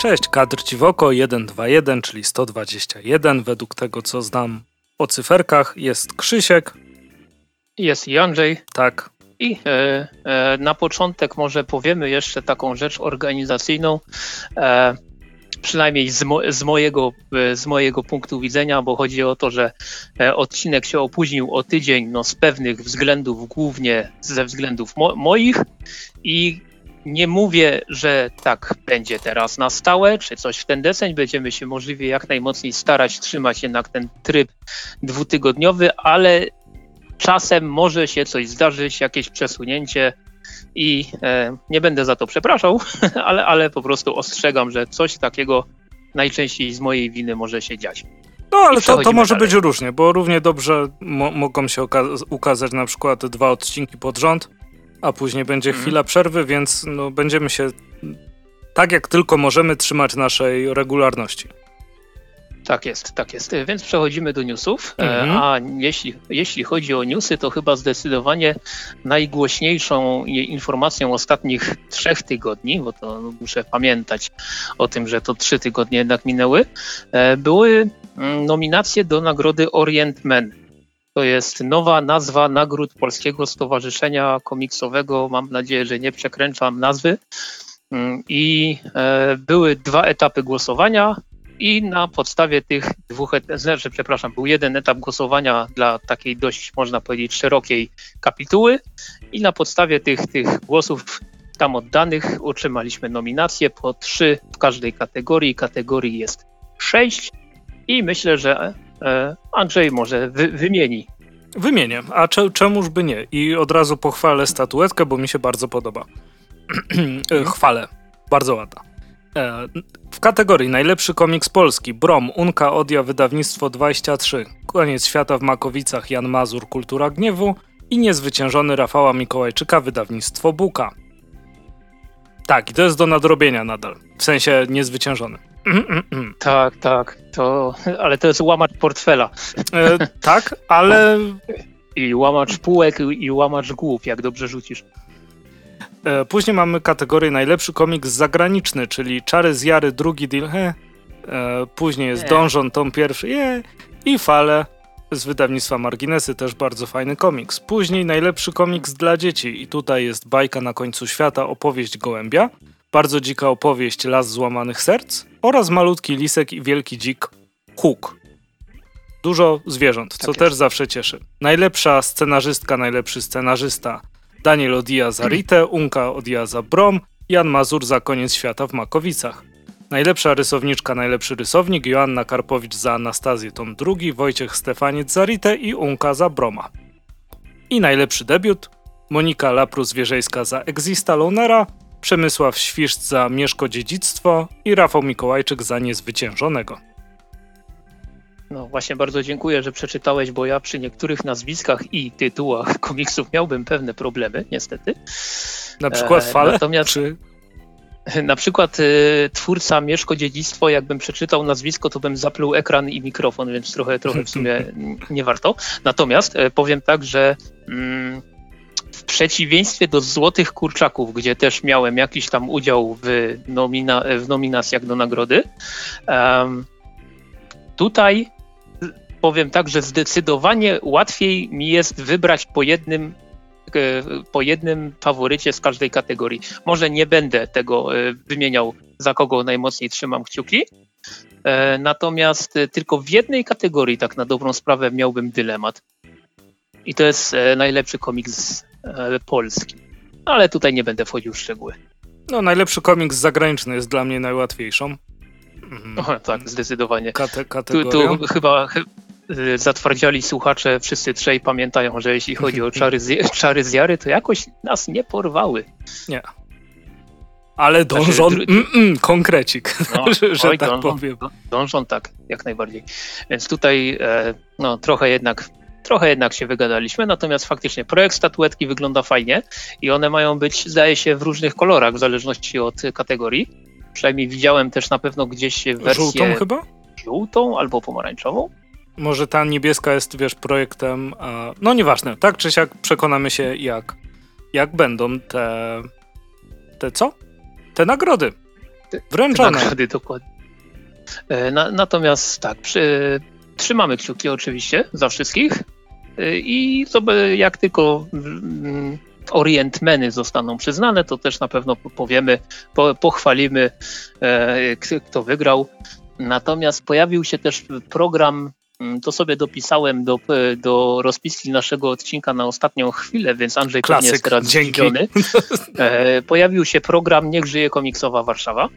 Cześć, kadr ci w oko 121, czyli 121. Według tego, co znam o cyferkach, jest Krzysiek. Jest i Andrzej. Tak. I e, e, na początek może powiemy jeszcze taką rzecz organizacyjną. E, przynajmniej z, mo z, mojego, e, z mojego punktu widzenia, bo chodzi o to, że e, odcinek się opóźnił o tydzień no, z pewnych względów, głównie ze względów mo moich i nie mówię, że tak będzie teraz na stałe, czy coś w ten deseń. Będziemy się możliwie jak najmocniej starać trzymać jednak ten tryb dwutygodniowy, ale czasem może się coś zdarzyć, jakieś przesunięcie i e, nie będę za to przepraszał, ale, ale po prostu ostrzegam, że coś takiego najczęściej z mojej winy może się dziać. No ale to, to może dalej. być różnie, bo równie dobrze mo mogą się ukazać na przykład dwa odcinki pod rząd, a później będzie mhm. chwila przerwy, więc no, będziemy się tak jak tylko możemy trzymać naszej regularności. Tak jest, tak jest. Więc przechodzimy do newsów. E, mhm. A jeśli, jeśli chodzi o newsy, to chyba zdecydowanie najgłośniejszą informacją ostatnich trzech tygodni, bo to muszę pamiętać o tym, że to trzy tygodnie jednak minęły, e, były mm, nominacje do nagrody Orient Men. To jest nowa nazwa nagród Polskiego Stowarzyszenia Komiksowego. Mam nadzieję, że nie przekręcam nazwy. Mm, I e, były dwa etapy głosowania i na podstawie tych dwóch, znaczy, przepraszam, był jeden etap głosowania dla takiej dość, można powiedzieć, szerokiej kapituły i na podstawie tych, tych głosów tam oddanych otrzymaliśmy nominacje po trzy w każdej kategorii. Kategorii jest sześć i myślę, że Andrzej może wy, wymieni. Wymienię, a czemuż by nie? I od razu pochwalę statuetkę, bo mi się bardzo podoba. E, chwalę, bardzo ładna. E, w kategorii najlepszy komiks polski Brom, Unka Odia Wydawnictwo 23, Koniec świata w Makowicach Jan Mazur Kultura Gniewu i Niezwyciężony Rafała Mikołajczyka Wydawnictwo Buka. Tak, i to jest do nadrobienia nadal, w sensie niezwyciężony. Tak, tak, to, ale to jest łamacz portfela. E, tak, ale... I łamacz półek i łamacz głów, jak dobrze rzucisz. E, później mamy kategorię najlepszy komiks zagraniczny, czyli Czary z Jary, drugi deal, he. E, później jest Dążon, tom pierwszy, je. I Fale z wydawnictwa Marginesy, też bardzo fajny komiks. Później najlepszy komiks dla dzieci i tutaj jest Bajka na końcu świata, opowieść Gołębia, bardzo dzika opowieść Las złamanych serc oraz malutki lisek i wielki dzik Huk. Dużo zwierząt, co tak też zawsze cieszy. Najlepsza scenarzystka, najlepszy scenarzysta Daniel Odia za Ritę, Unka Odia za Brom, Jan Mazur za Koniec Świata w Makowicach. Najlepsza rysowniczka, najlepszy rysownik Joanna Karpowicz za Anastazję tom drugi, Wojciech Stefaniec za Ritę i Unka za Broma. I najlepszy debiut Monika Laprus-Wierzejska za Exista Lonera, Przemysław Świszc za Mieszko Dziedzictwo i Rafał Mikołajczyk za Niezwyciężonego. No właśnie bardzo dziękuję, że przeczytałeś, bo ja przy niektórych nazwiskach i tytułach komiksów miałbym pewne problemy, niestety. Na przykład e, fale? Natomiast czy... na przykład y, twórca Mieszko Dziedzictwo, jakbym przeczytał nazwisko, to bym zapluł ekran i mikrofon, więc trochę, trochę w sumie nie warto. Natomiast e, powiem tak, że mm, w przeciwieństwie do Złotych Kurczaków, gdzie też miałem jakiś tam udział w, nomina w nominacjach do nagrody, um, tutaj powiem tak, że zdecydowanie łatwiej mi jest wybrać po jednym po jednym faworycie z każdej kategorii. Może nie będę tego e, wymieniał, za kogo najmocniej trzymam kciuki, e, natomiast tylko w jednej kategorii, tak na dobrą sprawę, miałbym dylemat. I to jest najlepszy komiks polski. Ale tutaj nie będę wchodził w szczegóły. No, najlepszy komiks zagraniczny jest dla mnie najłatwiejszą. Mhm. tak, zdecydowanie. Kate, tu, tu chyba zatwardziali słuchacze, wszyscy trzej pamiętają, że jeśli chodzi o czary z, czary z Jary, to jakoś nas nie porwały. Nie. Ale dążą, znaczy, mm, mm, konkrecik, no, że, oj, tak dążą, powiem. Dążą tak, jak najbardziej. Więc tutaj e, no, trochę jednak trochę jednak się wygadaliśmy, natomiast faktycznie projekt statuetki wygląda fajnie i one mają być, zdaje się, w różnych kolorach w zależności od kategorii. Przynajmniej widziałem też na pewno gdzieś wersję... Żółtą chyba? Żółtą albo pomarańczową? Może ta niebieska jest, wiesz, projektem... No nieważne, tak czy siak przekonamy się jak, jak będą te... Te co? Te nagrody. Wręczone. Nagrody, dokładnie. E, na, natomiast tak, przy, trzymamy kciuki oczywiście za wszystkich e, i jak tylko mm, orientmeny zostaną przyznane, to też na pewno powiemy, po, pochwalimy, e, kto wygrał. Natomiast pojawił się też program, to sobie dopisałem do, do rozpiski naszego odcinka na ostatnią chwilę, więc Andrzej Klasyk, pewnie jest teraz zdziwiony. Pojawił się program Niech żyje komiksowa Warszawa,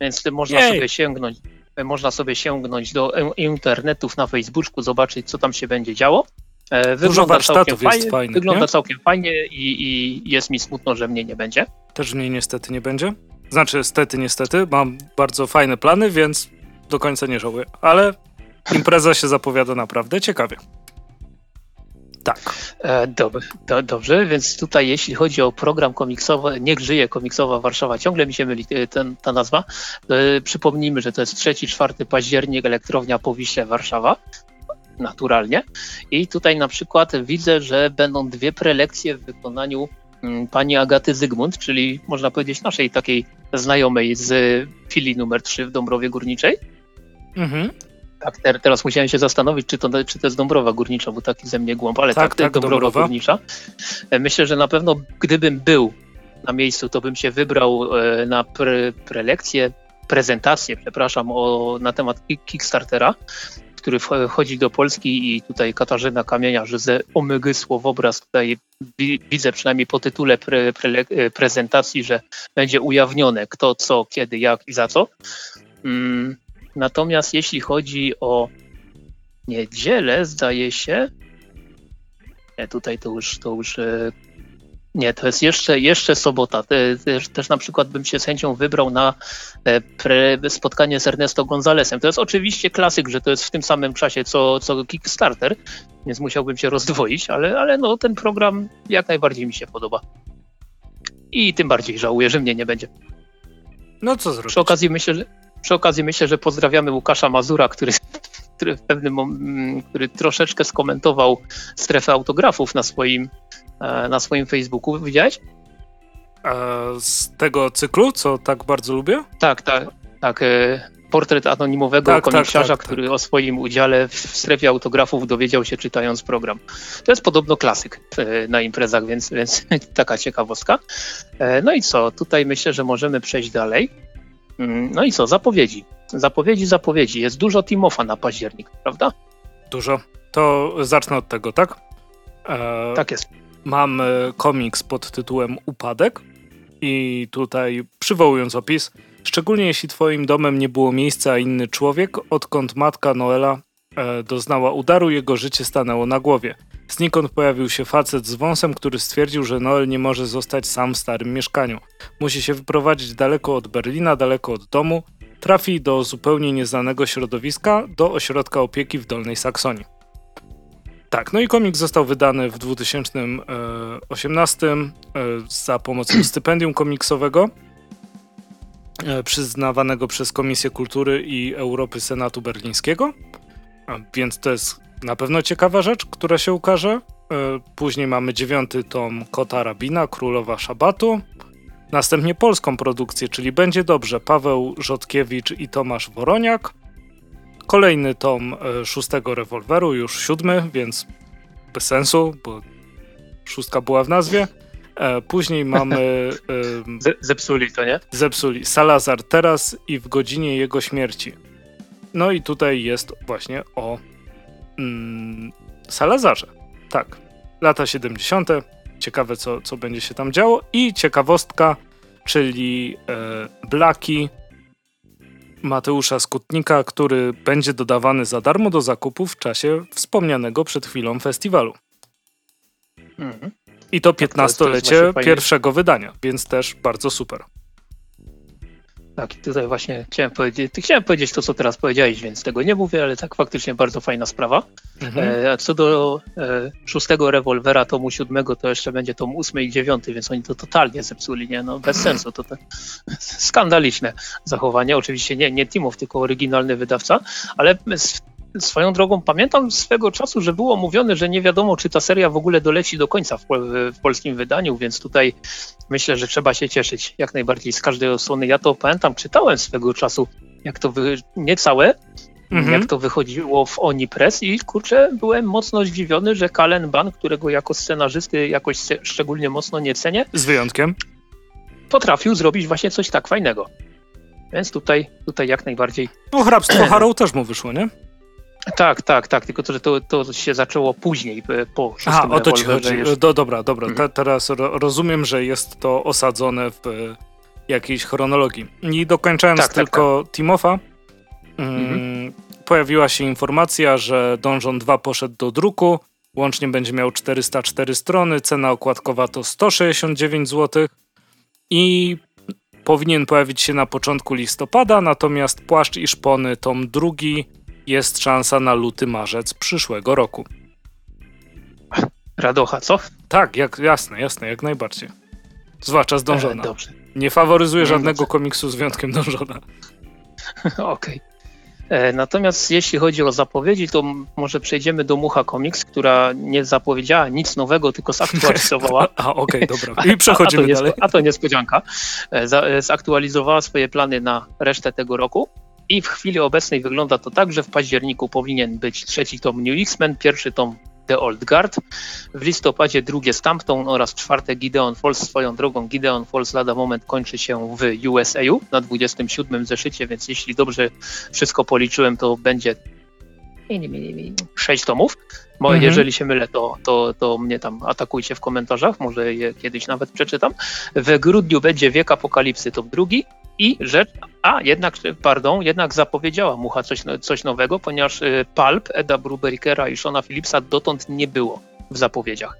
więc można Jej. sobie sięgnąć można sobie sięgnąć do internetów na Facebooku, zobaczyć, co tam się będzie działo. E, wygląda całkiem fajnie, fajnych, wygląda całkiem fajnie i, i, jest mi smutno, że mnie nie będzie. Też mnie niestety nie będzie. Znaczy, stety, niestety, mam bardzo fajne plany, więc do końca nie żałuję. Ale impreza się zapowiada naprawdę ciekawie. Tak. E, dob do, dobrze, więc tutaj jeśli chodzi o program komiksowy, Niech żyje komiksowa Warszawa, ciągle mi się myli e, ten, ta nazwa. E, przypomnijmy, że to jest 3-4 październik, elektrownia Powiśle Warszawa. Naturalnie. I tutaj na przykład widzę, że będą dwie prelekcje w wykonaniu mm, pani Agaty Zygmunt, czyli można powiedzieć naszej takiej znajomej z filii numer 3 w Dąbrowie Górniczej. Mhm. Tak, teraz musiałem się zastanowić, czy to, czy to jest Dąbrowa Górnicza, bo taki ze mnie głąb, ale tak, tak, tak Dąbrowa, Dąbrowa Górnicza. E, myślę, że na pewno gdybym był na miejscu, to bym się wybrał e, na pre, prelekcję, prezentację, przepraszam, o, na temat Kickstartera, który wchodzi do Polski i tutaj Katarzyna Kamienia, że ze omygy słowobraz tutaj widzę przynajmniej po tytule pre, pre, e, prezentacji, że będzie ujawnione kto, co, kiedy, jak i za co. Natomiast jeśli chodzi o niedzielę, zdaje się, nie, tutaj to już, to już e, nie, to jest jeszcze, jeszcze sobota. Też, też na przykład bym się z chęcią wybrał na e, pre, spotkanie z Ernesto Gonzalesem. To jest oczywiście klasyk, że to jest w tym samym czasie co, co Kickstarter, więc musiałbym się rozdwoić, ale, ale no, ten program jak najbardziej mi się podoba. I tym bardziej żałuję, że mnie nie będzie. No co zrobić? Przy okazji myślę, że przy okazji myślę, że pozdrawiamy Łukasza Mazura, który, który w pewnym mm, który troszeczkę skomentował strefę autografów na swoim, e, na swoim Facebooku. Widziałeś? z tego cyklu, co tak bardzo lubię? Tak, tak. tak e, portret anonimowego tak, tak komiksiarza, tak, tak, który o swoim udziale w strefie autografów dowiedział się czytając program. To jest podobno klasyk e, na imprezach, więc, więc taka ciekawostka. No i co? Tutaj myślę, że możemy przejść dalej. Mm, no i co, zapowiedzi. Zapowiedzi, zapowiedzi. Jest dużo Timofa na październik, prawda? Dużo. To zacznę od tego, tak? E, tak jest. Mam komiks pod tytułem Upadek i tutaj przywołując opis, szczególnie jeśli twoim domem nie było miejsca, a inny człowiek, odkąd matka Noela e, doznała udaru, jego życie stanęło na głowie. Znikąd pojawił się facet z wąsem, który stwierdził, że Noel nie może zostać sam w starym mieszkaniu. Musi się wyprowadzić daleko od Berlina, daleko od domu. Trafi do zupełnie nieznanego środowiska, do ośrodka opieki w Dolnej Saksonii. Tak, no i komik został wydany w 2018 e, za pomocą stypendium komiksowego e, przyznawanego przez Komisję Kultury i Europy Senatu Berlińskiego. Więc to jest na pewno ciekawa rzecz, która się ukaże. E, później mamy dziewiąty tom Kota Rabina, Królowa Szabatu. Następnie polską produkcję, czyli Będzie Dobrze, Paweł Rzodkiewicz i Tomasz Woroniak. Kolejny tom e, szóstego rewolweru, już siódmy, więc bez sensu, bo szóstka była w nazwie. E, później mamy. Zepsuli to, nie? Zepsuli. Salazar teraz i w godzinie jego śmierci. No i tutaj jest właśnie o mm, Salazarze. Tak, lata 70. Ciekawe, co, co będzie się tam działo. I ciekawostka, czyli e, Blaki Mateusza Skutnika, który będzie dodawany za darmo do zakupu w czasie wspomnianego przed chwilą festiwalu. Mhm. I to 15-lecie tak, pierwszego wydania, więc też bardzo super. Tak, i tutaj właśnie chciałem powiedzieć, chciałem powiedzieć to, co teraz powiedziałeś, więc tego nie mówię, ale tak faktycznie bardzo fajna sprawa. Mhm. E, a co do e, szóstego rewolwera, tomu siódmego, to jeszcze będzie tom ósmy i dziewiąty, więc oni to totalnie zepsuli, nie? No bez sensu, to, to skandaliczne zachowanie. Oczywiście nie, nie Timow, tylko oryginalny wydawca, ale Swoją drogą, pamiętam swego czasu, że było mówione, że nie wiadomo, czy ta seria w ogóle doleci do końca w, w, polskim wydaniu, więc tutaj myślę, że trzeba się cieszyć jak najbardziej z każdej strony. Ja to pamiętam, czytałem swego czasu, jak to wy... nie całe, mhm. jak to wychodziło w Oni Press i kurczę, byłem mocno zdziwiony, że Kalen Ban, którego jako scenarzysty jakoś szczególnie mocno nie cenię. Z wyjątkiem? Potrafił zrobić właśnie coś tak fajnego. Więc tutaj, tutaj jak najbardziej. No, hrabstwo Harrow też mu wyszło, nie? Tak, tak, tak, tylko to, że to, to się zaczęło później, po Aha, o to ci chodzi. Do, dobra, dobra. Mhm. Te, teraz ro, rozumiem, że jest to osadzone w jakiejś chronologii. I dokończając tak, tak tylko tak, Timofa, mm, mhm. pojawiła się informacja, że Donjon 2 poszedł do druku. Łącznie będzie miał 404 strony, cena okładkowa to 169 zł i powinien pojawić się na początku listopada, natomiast Płaszcz i Szpony tom drugi jest szansa na luty, marzec przyszłego roku. Radocha, co? Tak, jak, jasne, jasne, jak najbardziej. Zwłaszcza z Dążona. E, dobrze. Nie faworyzuję żadnego komiksu z wyjątkiem Dążona. Okej. Okay. E, natomiast jeśli chodzi o zapowiedzi, to może przejdziemy do Mucha Comics, która nie zapowiedziała nic nowego, tylko zaktualizowała. a, okej, okay, dobra. I przechodzimy a, a dalej. A to niespodzianka. E, zaktualizowała swoje plany na resztę tego roku. I w chwili obecnej wygląda to tak, że w październiku powinien być trzeci tom New X-Men, pierwszy tom The Old Guard. W listopadzie drugie Stampton oraz czwarte Gideon Falls. Swoją drogą Gideon Falls lada moment kończy się w USAU na 27 zeszycie, więc jeśli dobrze wszystko policzyłem, to będzie 6 tomów. Bo mhm. jeżeli się mylę, to, to, to mnie tam atakujcie w komentarzach, może je kiedyś nawet przeczytam. W grudniu będzie Wiek Apokalipsy, tom drugi. I rzecz, a jednak, pardon, jednak zapowiedziała Mucha coś, coś nowego, ponieważ y, Pulp, Eda Bruberikera i Shona Phillipsa dotąd nie było w zapowiedziach.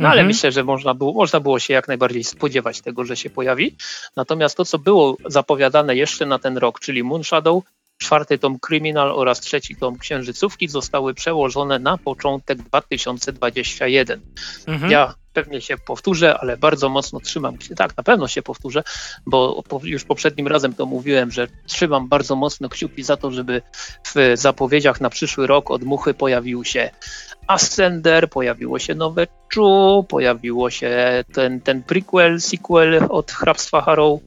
No ale mhm. myślę, że można było, można było się jak najbardziej spodziewać tego, że się pojawi. Natomiast to, co było zapowiadane jeszcze na ten rok, czyli Moonshadow, czwarty tom Criminal oraz trzeci tom Księżycówki zostały przełożone na początek 2021. Mhm. Ja pewnie się powtórzę, ale bardzo mocno trzymam się, tak, na pewno się powtórzę, bo już poprzednim razem to mówiłem, że trzymam bardzo mocno kciuki za to, żeby w zapowiedziach na przyszły rok od Muchy pojawił się Ascender, pojawiło się nowe Chu, pojawiło się ten, ten prequel, sequel od Hrabstwa Harrow,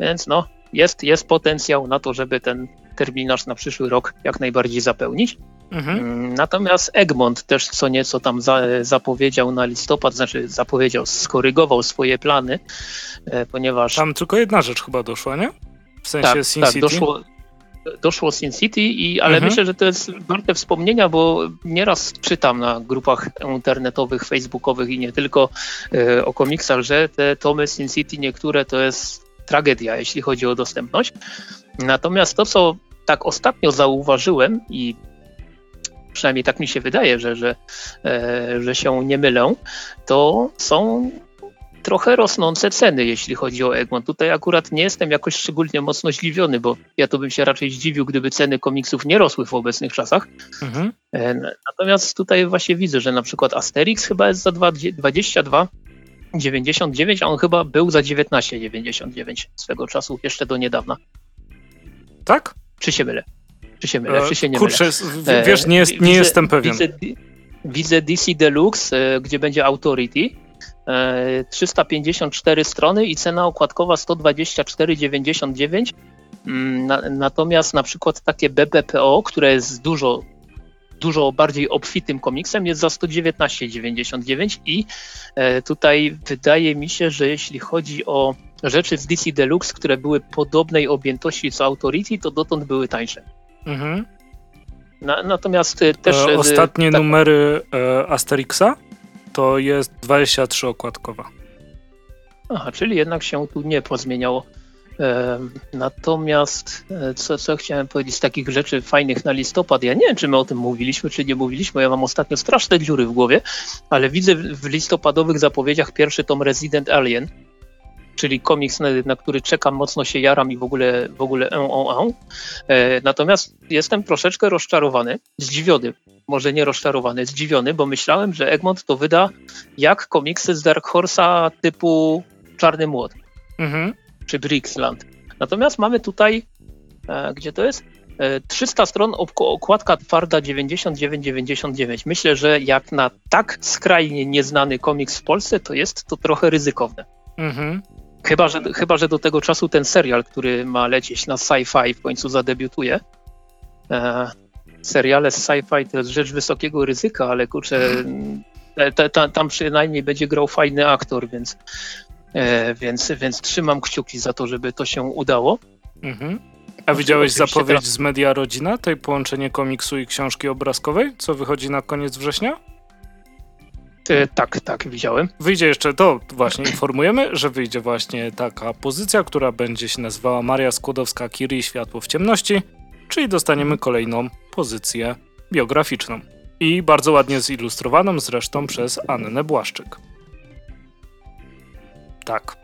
więc no, jest, jest potencjał na to, żeby ten terminarz na przyszły rok jak najbardziej zapełnić. Mhm. Mm, natomiast Egmont też co nieco tam za, zapowiedział na listopad, znaczy zapowiedział, skorygował swoje plany, e, ponieważ... Tam tylko jedna rzecz chyba doszła, nie? W sensie tak, Sin tak, City? Doszło, doszło Sin City, i, ale mhm. myślę, że to jest warte wspomnienia, bo nieraz czytam na grupach internetowych, facebookowych i nie tylko e, o komiksach, że te tomy Sin City niektóre to jest tragedia, jeśli chodzi o dostępność. Natomiast to, co tak ostatnio zauważyłem i przynajmniej tak mi się wydaje, że, że, e, że się nie mylę, to są trochę rosnące ceny, jeśli chodzi o Egmont. Tutaj akurat nie jestem jakoś szczególnie mocno zdziwiony, bo ja to bym się raczej zdziwił, gdyby ceny komiksów nie rosły w obecnych czasach. Mhm. E, natomiast tutaj właśnie widzę, że na przykład Asterix chyba jest za 22,99, a on chyba był za 19,99 swego czasu, jeszcze do niedawna. Tak? Czy się mylę? Czy się mylę, czy się nie Kurczę, mylę? wiesz, nie, jest, nie widzę, jestem pewien. Widzę, widzę DC Deluxe, e, gdzie będzie Authority, 354 e, strony i cena okładkowa 124,99. Mm, natomiast na przykład takie BBPO, które jest dużo, dużo bardziej obfitym komiksem, jest za 119,99 i e, tutaj wydaje mi się, że jeśli chodzi o rzeczy z DC Deluxe, które były podobnej objętości co Authority, to dotąd były tańsze. Mhm. Na, natomiast y, też... E, y, ostatnie tak, numery e, Asterixa to jest 23 okładkowa. Aha, czyli jednak się tu nie pozmieniało. E, natomiast e, co, co chciałem powiedzieć z takich rzeczy fajnych na listopad, ja nie wiem, czy my o tym mówiliśmy, czy nie mówiliśmy, ja mam ostatnio straszne dziury w głowie, ale widzę w listopadowych zapowiedziach pierwszy tom Resident Alien, czyli komiks, na, na, który czekam, mocno się jaram i w ogóle, w ogóle en, en, en. E, natomiast jestem troszeczkę rozczarowany, zdziwiony, może nie rozczarowany, zdziwiony, bo myślałem, że Egmont to wyda jak komiksy z Dark Horse'a typu Czarny Młot mhm. czy Brixland. Natomiast mamy tutaj, e, gdzie to jest? 300 stron, okładka twarda 99,99. Myślę, że jak na tak skrajnie nieznany komiks w Polsce, to jest to trochę ryzykowne. Mhm. Chyba że, chyba, że do tego czasu ten serial, który ma lecieć na sci-fi w końcu zadebiutuje. E, seriale z sci-fi to jest rzecz wysokiego ryzyka, ale kurczę, te, te, tam przynajmniej będzie grał fajny aktor, więc, e, więc, więc trzymam kciuki za to, żeby to się udało. Mhm. A widziałeś zapowiedź z Media Rodzina, tej połączenie komiksu i książki obrazkowej, co wychodzi na koniec września? E, tak, tak, widziałem. Wyjdzie jeszcze, to właśnie informujemy, że wyjdzie właśnie taka pozycja, która będzie się nazywała Maria Skłodowska-Curie Światło w ciemności, czyli dostaniemy kolejną pozycję biograficzną. I bardzo ładnie zilustrowaną zresztą przez Annę Błaszczyk. Tak.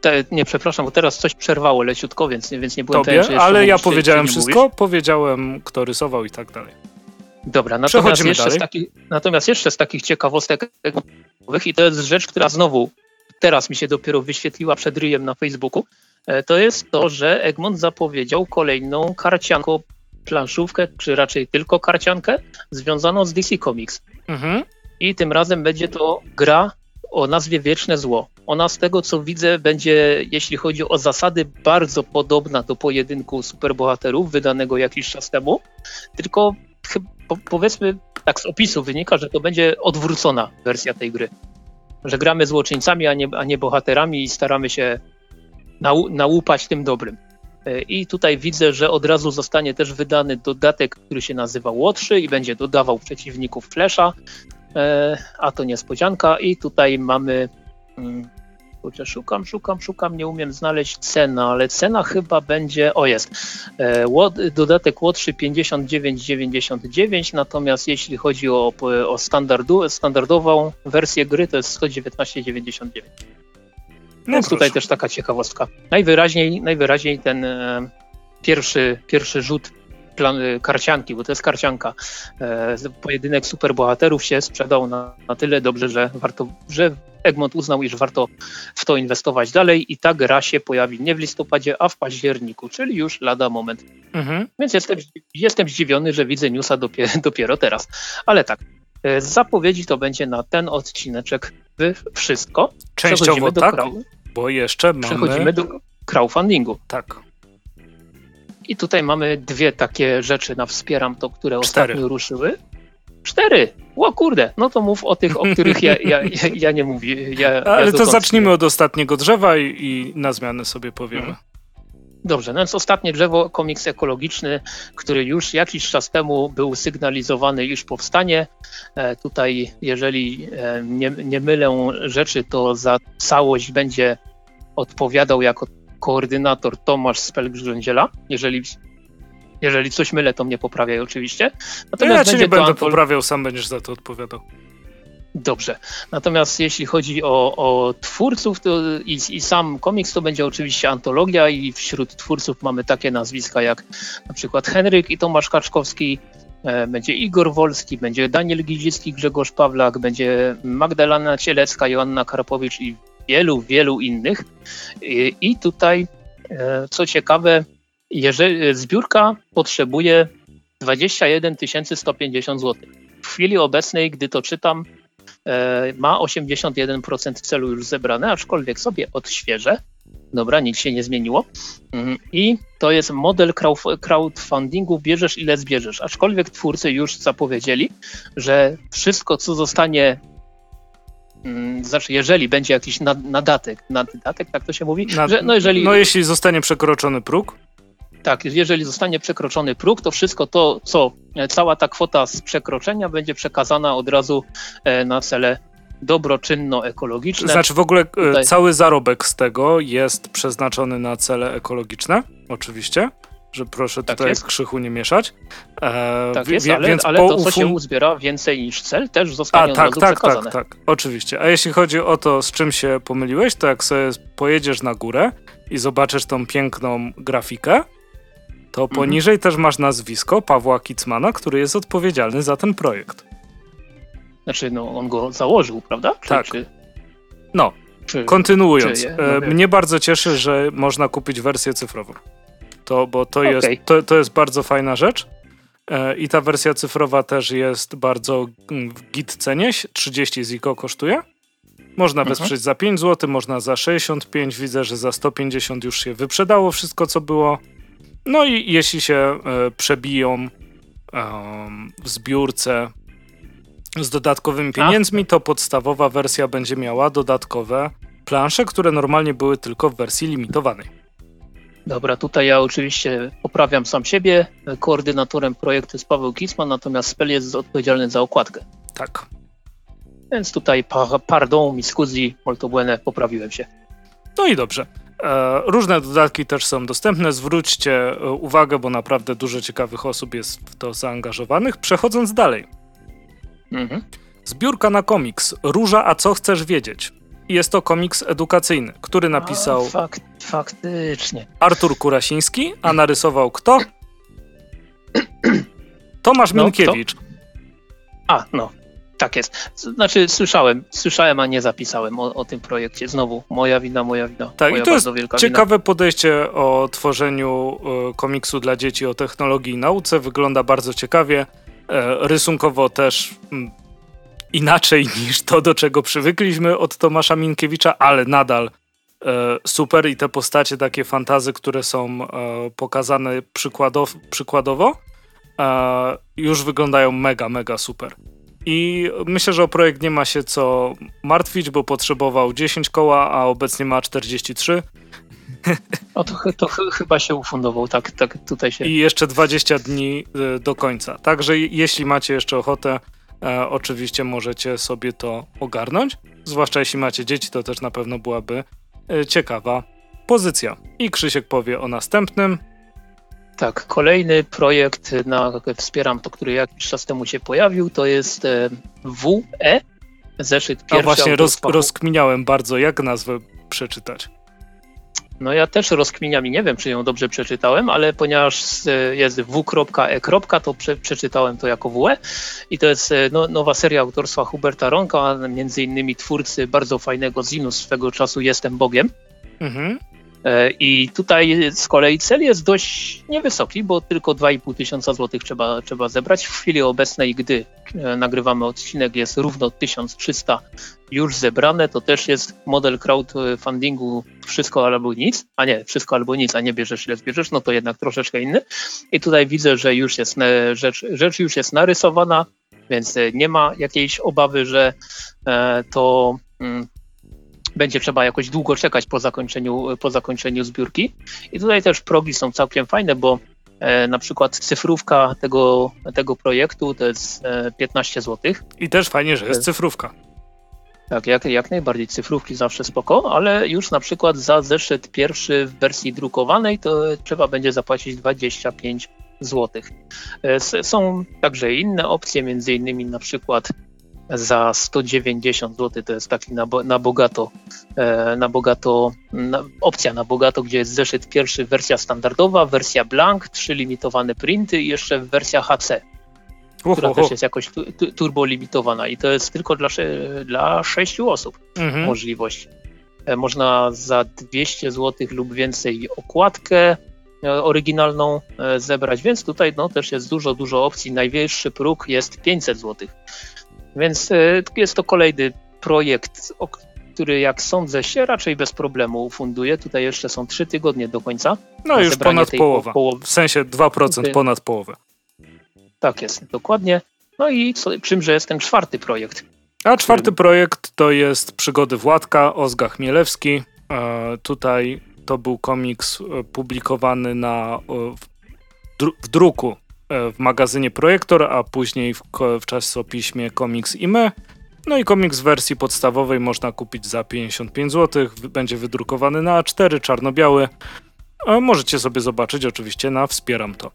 Te, nie, przepraszam, bo teraz coś przerwało leciutko, więc, więc nie byłem Tobie, pewien, ale ja powiedziałem wszystko, mówisz. powiedziałem kto rysował i tak dalej. Dobra, natomiast jeszcze, z takich, natomiast jeszcze z takich ciekawostek i to jest rzecz, która znowu teraz mi się dopiero wyświetliła przed ryjem na Facebooku, e, to jest to, że Egmont zapowiedział kolejną karcianką planszówkę, czy raczej tylko karciankę, związaną z DC Comics. Mhm. I tym razem będzie to gra o nazwie Wieczne Zło. Ona z tego co widzę będzie, jeśli chodzi o zasady, bardzo podobna do pojedynku superbohaterów wydanego jakiś czas temu, tylko powiedzmy tak z opisu wynika, że to będzie odwrócona wersja tej gry. Że gramy złoczyńcami, a nie, a nie bohaterami i staramy się nau, nałupać tym dobrym. E, I tutaj widzę, że od razu zostanie też wydany dodatek, który się nazywa Łotrzy i będzie dodawał przeciwników Flesza, e, a to niespodzianka. I tutaj mamy mm, Kurczę, szukam, szukam, szukam, nie umiem znaleźć cena, ale cena chyba będzie, o jest, e, dodatek Łotrzy 59,99, natomiast jeśli chodzi o, o standardu, standardową wersję gry, to jest 119,99. No Więc tutaj też taka ciekawostka. Najwyraźniej, najwyraźniej ten e, pierwszy, pierwszy rzut plan, e, karcianki, bo to jest karcianka. E, pojedynek superbohaterów się sprzedał na, na tyle dobrze, że warto, że Egmont uznał, iż warto w to inwestować dalej i ta gra się pojawi nie w listopadzie, a w październiku, czyli już lada moment. Mhm. Więc jestem, jestem zdziwiony, że widzę newsa dopiero, dopiero teraz. Ale tak, z zapowiedzi to będzie na ten odcineczek wszystko. Częściowo tak, bo jeszcze mamy... Przechodzimy do crowdfundingu. Tak. I tutaj mamy dwie takie rzeczy na Wspieram to, które Cztery. ostatnio ruszyły. Cztery! O kurde, no to mów o tych, o których ja, ja, ja, ja nie mówię. Ja, Ale to zacznijmy od ostatniego drzewa i, i na zmianę sobie powiemy. Hmm. Dobrze, no więc ostatnie drzewo, komiks ekologiczny, który już jakiś czas temu był sygnalizowany, iż powstanie. E, tutaj, jeżeli e, nie, nie mylę rzeczy, to za całość będzie odpowiadał jako koordynator Tomasz Spelgrządziela, jeżeli jeżeli coś mylę, to mnie poprawiaj oczywiście. Natomiast ja cię nie będę Antol... poprawiał, sam będziesz za to odpowiadał. Dobrze. Natomiast jeśli chodzi o, o twórców to i, i, sam komiks, to będzie oczywiście antologia i wśród twórców mamy takie nazwiska jak na przykład Henryk i Tomasz Kaczkowski, e, będzie Igor Wolski, będzie Daniel Gidzicki, Grzegorz Pawlak, będzie Magdalena Cielecka, Joanna Karpowicz i wielu, wielu innych. I, tutaj, e, co ciekawe, jeżeli zbiórka potrzebuje 21 150 zł. W chwili obecnej, gdy to czytam, e, ma 81% celu już zebrane, aczkolwiek sobie odświeżę. Dobra, nic się nie zmieniło. Mhm. I to jest model crowdfundingu, bierzesz ile zbierzesz. Aczkolwiek twórcy już zapowiedzieli, że wszystko, co zostanie znaczy, jeżeli będzie jakiś nadatek, nadatek, tak to się mówi, Nad, że no jeżeli... No jeśli zostanie przekroczony próg? Tak, jeżeli zostanie przekroczony próg, to wszystko to, co e, cała ta kwota z przekroczenia będzie przekazana od razu e, na cele dobroczynno-ekologiczne. Znaczy w ogóle e, Tutaj... cały zarobek z tego jest przeznaczony na cele ekologiczne, oczywiście, że proszę tak tutaj jest. krzychu nie mieszać. E, tak jest, ale, więc ale to, co się uzbiera więcej niż cel, też zostanie A, tak, tak, tak, tak, tak, oczywiście. A jeśli chodzi o to, z czym się pomyliłeś, to jak sobie pojedziesz na górę i zobaczysz tą piękną grafikę, to mhm. poniżej też masz nazwisko Pawła Kicmana, który jest odpowiedzialny za ten projekt. Znaczy, no on go założył, prawda? Czy, tak. Czy... No, czy, kontynuując. Czy je, no mnie bardzo cieszy, że można kupić wersję cyfrową. To, bo to, okay. jest, to, to jest bardzo fajna rzecz. E, I ta wersja cyfrowa też jest bardzo mm, w git cenie. 30 ziko kosztuje. Można mhm. wesprzeć za 5 zł, można za 65. Widzę, że za 150 już się wyprzedało wszystko, co było. No i jeśli się e, przebiją w zbiórce z dodatkowymi pieniędzmi, to podstawowa wersja będzie miała dodatkowe plansze, które normalnie były tylko w wersji limitowanej. Dobra, tutaj ja oczywiście poprawiam sam siebie. Koordynatorem projektu jest Paweł Kisman, natomiast Spell jest odpowiedzialny za okładkę. Tak. Więc tutaj pardon, mi scusi, molto bene, poprawiłem się. No i dobrze. E, różne dodatki też są dostępne. Zwróćcie e, uwagę, bo naprawdę dużo ciekawych osób jest w to zaangażowanych. Przechodząc dalej. Mhm. Zbiórka na komiks. Róża, a co chcesz wiedzieć? Jest to komiks edukacyjny, który napisał. Fakt, faktycznie. Artur Kurasiński, a narysował kto? Tomasz no, Minkiewicz. Kto? A, no, tak jest. Znaczy, słyszałem, słyszałem, a nie zapisałem o, o tym projekcie. Znowu, moja wina, moja wina. Tak, moja i to jest ciekawe wina. podejście o tworzeniu y, komiksu dla dzieci o technologii i nauce. Wygląda bardzo ciekawie. E, rysunkowo też mm, inaczej niż to, do czego przywykliśmy od Tomasza Minkiewicza, ale nadal e, super i te postacie, takie fantazy, które są e, pokazane przykładow przykładowo, e, już wyglądają mega, mega super. I myślę, że o projekt nie ma się co martwić, bo potrzebował 10 koła, a obecnie ma 43. O, to, to chyba się ufundował, tak, tak tutaj się. I jeszcze 20 dni e, do końca. Także jeśli macie jeszcze ochotę, e, oczywiście możecie sobie to ogarnąć. Zwłaszcza jeśli macie dzieci, to też na pewno byłaby e, ciekawa pozycja. I Krzysiek powie o następnym. Tak, kolejny projekt, na wspieram to, który jakiś czas temu się pojawił, to jest e, WE, zeszyt pierwszy. A właśnie roz, rozkminiałem bardzo, jak nazwę przeczytać. No ja też rozkminiam i nie wiem, czy ją dobrze przeczytałem, ale ponieważ jest w.e. to prze, przeczytałem to jako WE i to jest e, no, nowa seria autorstwa Huberta Ronka, między innymi twórcy bardzo fajnego zinu swego czasu Jestem Bogiem. Mhm. E, I tutaj z kolei cel jest dość niewysoki, bo tylko 2,5 tysiąca złotych trzeba, trzeba zebrać. W chwili obecnej, gdy e, nagrywamy odcinek, jest równo 1300 już zebrane. To też jest model crowdfundingu wszystko albo nic, a nie, wszystko albo nic, a nie bierzesz ile zbierzesz, no to jednak troszeczkę inny. I tutaj widzę, że już jest rzecz, rzecz już jest narysowana, więc nie ma jakiejś obawy, że e, to mm, będzie trzeba jakoś długo czekać po zakończeniu, po zakończeniu zbiórki. I tutaj też progi są całkiem fajne, bo e, na przykład cyfrówka tego, tego projektu to jest e, 15 zł. I też fajnie, że jest cyfrówka. Tak, jak, jak najbardziej cyfrówki zawsze spoko, ale już na przykład za zeszyt pierwszy w wersji drukowanej to trzeba będzie zapłacić 25 zł. E, są także inne opcje, między innymi na przykład za 190 zł to jest taki na, na bogato, e, na bogato na, opcja na bogato, gdzie jest zeszyt pierwszy, wersja standardowa, wersja blank, trzy limitowane printy i jeszcze wersja HC, która też jest jakoś tu, tu, turbo limitowana i to jest tylko dla, dla 6 osób mhm. możliwość. E, można za 200 zł lub więcej okładkę e, oryginalną zebrać, więc tutaj no, też jest dużo, dużo opcji. Najwyższy próg jest 500 zł. Więc e, jest to kolejny projekt, który jak sądzę się raczej bez problemu funduje. Tutaj jeszcze są trzy tygodnie do końca. No już ponad połowa, w sensie 2% ponad połowę. Tak jest, dokładnie. No i co, czymże jest ten czwarty projekt? A czwarty który... projekt to jest Przygody Władka, Ozga Chmielewski. E, tutaj to był komiks e, publikowany na, w, dru w druku w magazynie Projektor, a później w, w czasopiśmie Comics i Me. No i komiks w wersji podstawowej można kupić za 55 zł. Będzie wydrukowany na A4, czarno-biały. E, możecie sobie zobaczyć oczywiście na Wspieram to.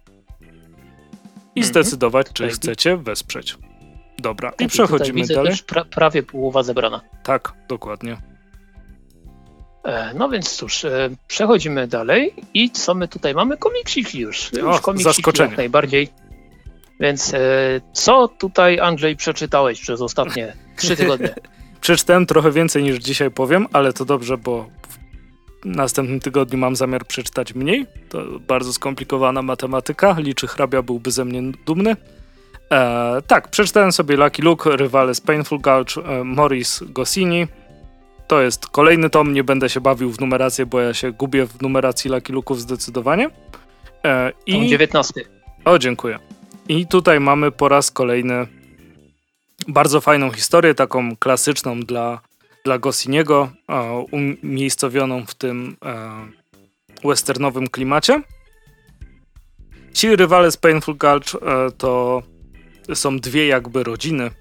I mhm. zdecydować, czy chcecie wesprzeć. Dobra, i przechodzimy dalej. Pra prawie połowa zebrana. Tak, dokładnie. E, no więc cóż, e, przechodzimy dalej i co my tutaj mamy? Komiksiki już. już o, komiksiki zaskoczenie. jak najbardziej. Więc e, co tutaj Andrzej przeczytałeś przez ostatnie trzy tygodnie? Przeczytałem trochę więcej niż dzisiaj powiem, ale to dobrze, bo następnym tygodniu mam zamiar przeczytać mniej. To bardzo skomplikowana matematyka. Liczy hrabia byłby ze mnie dumny. E, tak, przeczytałem sobie Lucky Luke, Rywale z Painful Gulch, e, Morris Gosini. To jest kolejny tom, nie będę się bawił w numerację, bo ja się gubię w numeracji Lucky Luke'ów zdecydowanie. E, i... Tom 19. O, dziękuję. I tutaj mamy po raz kolejny bardzo fajną historię, taką klasyczną dla, dla Gosiniego, e, umiejscowioną w tym e, westernowym klimacie. Ci rywale z Painful Gulch e, to są dwie jakby rodziny,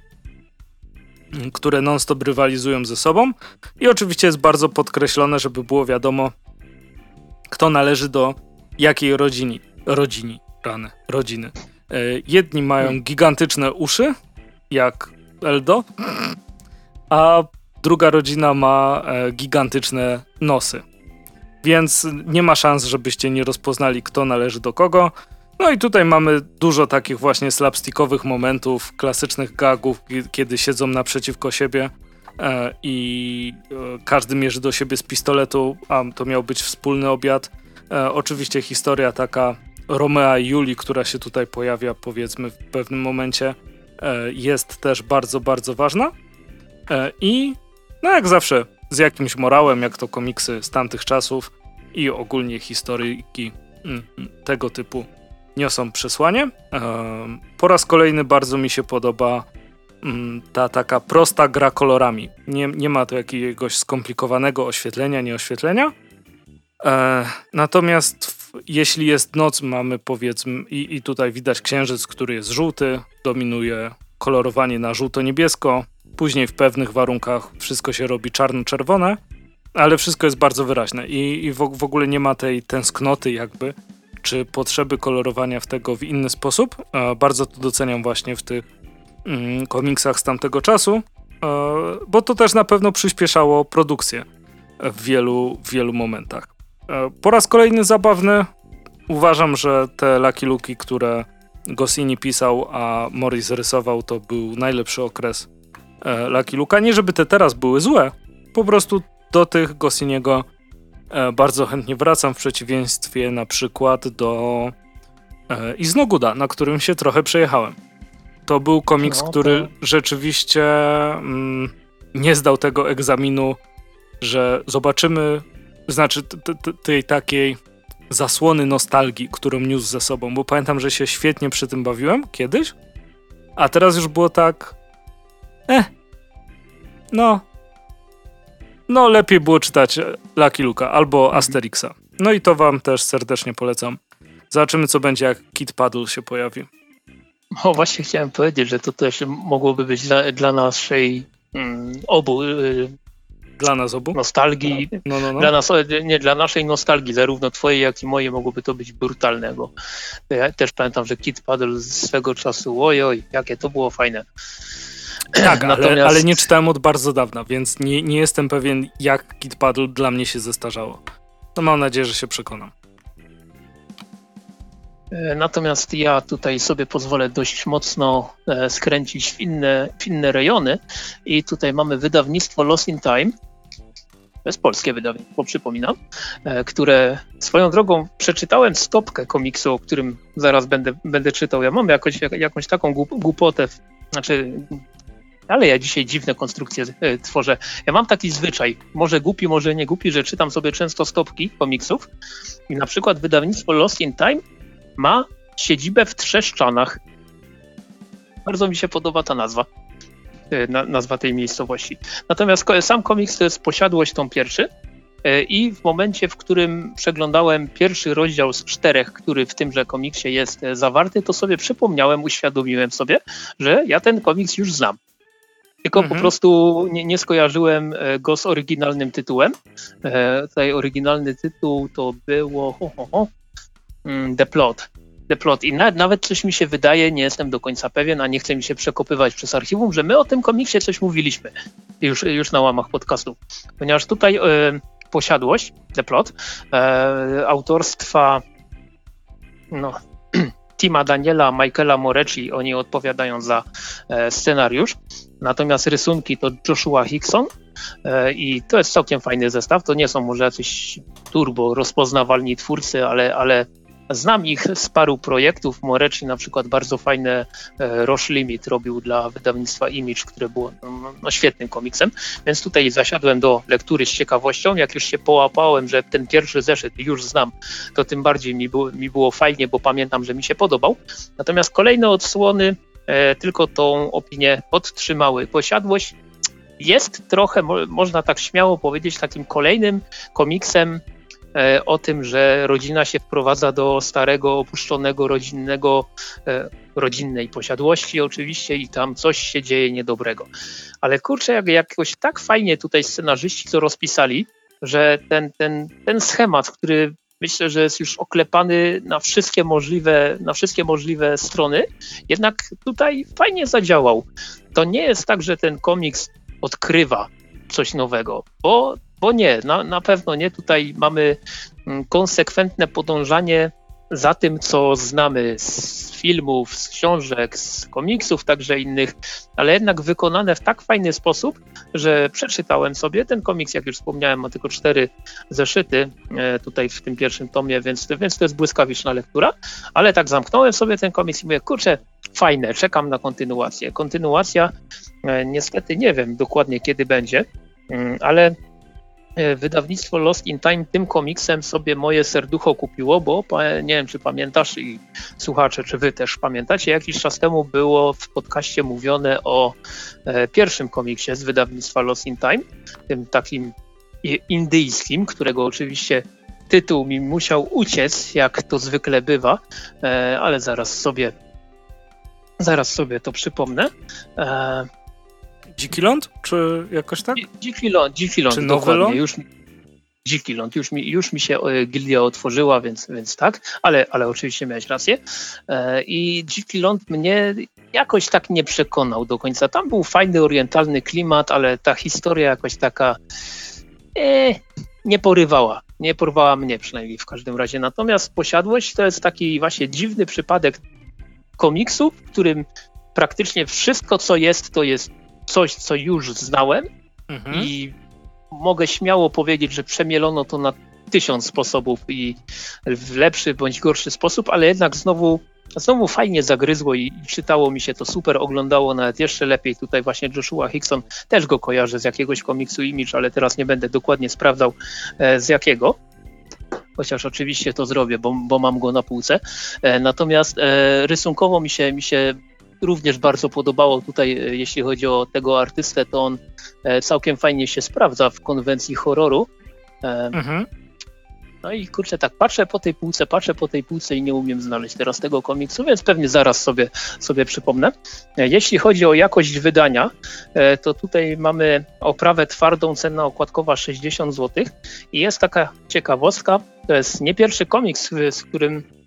które non-stop rywalizują ze sobą i oczywiście jest bardzo podkreślone, żeby było wiadomo, kto należy do jakiej rodziny. Rodzini, rany, rodziny. E, jedni mają hmm. gigantyczne uszy, jak Eldo, a druga rodzina ma e, gigantyczne nosy. Więc nie ma szans, żebyście nie rozpoznali, kto należy do kogo. No i tutaj mamy dużo takich właśnie slapstickowych momentów, klasycznych gagów, kiedy siedzą naprzeciwko siebie e, i e, każdy mierzy do siebie z pistoletu, a to miał być wspólny obiad. E, oczywiście historia taka Romea i Julii, która się tutaj pojawia powiedzmy w pewnym momencie, jest też bardzo, bardzo ważna. I no jak zawsze z jakimś morałem, jak to komiksy z tamtych czasów i ogólnie historyjki mm, tego typu niosą przesłanie. Po raz kolejny bardzo mi się podoba mm, ta taka prosta gra kolorami. Nie, nie ma tu jakiegoś skomplikowanego oświetlenia, nieoświetlenia. E, natomiast jeśli jest noc, mamy powiedzmy, i, i tutaj widać księżyc, który jest żółty, dominuje kolorowanie na żółto-niebiesko. Później w pewnych warunkach wszystko się robi czarno-czerwone, ale wszystko jest bardzo wyraźne i, i w, w ogóle nie ma tej tęsknoty jakby czy potrzeby kolorowania w tego w inny sposób. E, bardzo to doceniam właśnie w tych mm, komiksach z tamtego czasu, e, bo to też na pewno przyspieszało produkcję w wielu, wielu momentach. E, po raz kolejny zabawny. Uważam, że te Lucky Luki, które Gosini pisał, a Morris rysował, to był najlepszy okres Lucky Luka. Nie żeby te teraz były złe, po prostu do tych Gosiniego bardzo chętnie wracam w przeciwieństwie na przykład do e, Iznoguda, na którym się trochę przejechałem. To był komiks, no, który rzeczywiście mm, nie zdał tego egzaminu, że zobaczymy, znaczy tej takiej zasłony nostalgii, którą niósł ze sobą, bo pamiętam, że się świetnie przy tym bawiłem kiedyś, a teraz już było tak. Eh, no, no lepiej było czytać Lucky Luka albo. Asterixa. No i to wam też serdecznie polecam. Zobaczymy, co będzie, jak Kid Paddle się pojawi. O, właśnie chciałem powiedzieć, że to też mogłoby być dla, dla naszej mm, obu. Y, dla nas obu? Nostalgii. No, no, no. Dla nas, nie, dla naszej nostalgii, zarówno twojej, jak i mojej, mogłoby to być brutalne, bo ja też pamiętam, że Kid Paddle swego czasu, ojoj, jakie to było fajne. Tak, Natomiast... ale, ale, nie czytałem od bardzo dawna, więc nie, nie jestem pewien, jak Kid Paddle dla mnie się zestarzało. No mam nadzieję, że się przekonam. E, natomiast ja tutaj sobie pozwolę dość mocno e, skręcić w inne, w inne rejony i tutaj mamy wydawnictwo Lost in Time. To jest polskie wydawnictwo, przypominam, e, które swoją drogą przeczytałem stopkę komiksu, o którym zaraz będę, będę czytał. Ja mam jakoś, jakąś taką głupotę, znaczy ale ja dzisiaj dziwne konstrukcje e, tworzę. Ja mam taki zwyczaj, może głupi, może nie głupi, że czytam sobie często stopki komiksów i na przykład wydawnictwo Lost in Time ma siedzibę w Trzeszczanach. Bardzo mi się podoba ta nazwa, e, nazwa tej miejscowości. Natomiast sam komiks to jest posiadłość tą pierwszy e, i w momencie, w którym przeglądałem pierwszy rozdział z czterech, który w tymże komiksie jest zawarty, to sobie przypomniałem, uświadomiłem sobie, że ja ten komiks już znam. Tylko mhm. po prostu nie, nie, skojarzyłem e, go z oryginalnym tytułem. E, tutaj oryginalny tytuł to było ho, ho, ho, mm, The Plot. The Plot. I nawet, nawet coś mi się wydaje, nie jestem do końca pewien, a nie chcę mi się przekopywać przez archiwum, że my o tym komiksie coś mówiliśmy już, już na łamach podcastu. Ponieważ tutaj e, posiadłość, The Plot, e, autorstwa no, Tima Daniela, Michaela Morecci, oni odpowiadają za scenariusz. Natomiast rysunki to Joshua Hickson i to jest całkiem fajny zestaw. To nie są może jacyś turbo rozpoznawalni twórcy, ale, ale Znam ich z paru projektów. Moreczy na przykład bardzo fajne e, Roche Limit robił dla wydawnictwa Image, które było no, no, świetnym komiksem, więc tutaj zasiadłem do lektury z ciekawością. Jak już się połapałem, że ten pierwszy zeszyt już znam, to tym bardziej mi było, mi było fajnie, bo pamiętam, że mi się podobał. Natomiast kolejne odsłony e, tylko tą opinię podtrzymały. Posiadłość jest trochę, mo można tak śmiało powiedzieć, takim kolejnym komiksem E, o tym, że rodzina się wprowadza do starego, opuszczonego rodzinnego, e, rodzinnej posiadłości oczywiście i tam coś się dzieje niedobrego. Ale kurczę, jak jakoś tak fajnie tutaj scenarzyści to rozpisali, że ten, ten, ten schemat, który myślę, że jest już oklepany na wszystkie możliwe, na wszystkie możliwe strony, jednak tutaj fajnie zadziałał. To nie jest tak, że ten komiks odkrywa coś nowego, bo bo nie, na, na pewno nie. Tutaj mamy mm, konsekwentne podążanie za tym, co znamy z filmów, z książek, z komiksów, także innych, ale jednak wykonane w tak fajny sposób, że przeczytałem sobie ten komiks, jak już wspomniałem, ma tylko cztery zeszyty e, tutaj w tym pierwszym tomie, więc, więc to jest błyskawiczna lektura, ale tak zamknąłem sobie ten komiks i mówię, kurczę, fajne, czekam na kontynuację. Kontynuacja e, niestety nie wiem dokładnie kiedy będzie, mm, ale wydawnictwo Lost in Time tym komiksem sobie moje serducho kupiło, bo nie wiem, czy pamiętasz i słuchacze, czy wy też pamiętacie, jakiś czas temu było w podcaście mówione o e, pierwszym komiksie z wydawnictwa Lost in Time, tym takim indyjskim, którego oczywiście tytuł mi musiał uciec, jak to zwykle bywa, e, ale zaraz sobie zaraz sobie to przypomnę. Dziki Ląd? Czy jakoś tak? Dziki Ląd, Dziki Ląd, Czy Nowy Ląd? Już, Dziki Ląd, już mi, już mi się e, gildia otworzyła, więc, więc tak, ale, ale oczywiście miałeś rację. E, I Dziki Ląd mnie jakoś tak nie przekonał do końca. Tam był fajny orientalny klimat, ale ta historia jakoś taka e, nie porywała. Nie porwała mnie przynajmniej w każdym razie. Natomiast Posiadłość to jest taki właśnie dziwny przypadek komiksu, w którym praktycznie wszystko, co jest, to jest coś, co już znałem mhm. i mogę śmiało powiedzieć, że przemielono to na tysiąc sposobów i w lepszy bądź gorszy sposób, ale jednak znowu, znowu fajnie zagryzło i, i czytało mi się to super, oglądało nawet jeszcze lepiej. Tutaj właśnie Joshua Hickson, też go kojarzę z jakiegoś komiksu Image, ale teraz nie będę dokładnie sprawdzał e, z jakiego chociaż oczywiście to zrobię, bo, bo mam go na półce. E, natomiast e, rysunkowo mi się, mi się również bardzo podobało tutaj, e, jeśli chodzi o tego artystę, to on e, całkiem fajnie się sprawdza w konwencji horroru. E, mhm. No i kurczę, tak patrzę po tej półce, patrzę po tej półce i nie umiem znaleźć teraz tego komiksu, więc pewnie zaraz sobie, sobie przypomnę. Jeśli chodzi o jakość wydania, to tutaj mamy oprawę twardą, cena okładkowa 60 zł i jest taka ciekawostka, to jest nie pierwszy komiks, z którym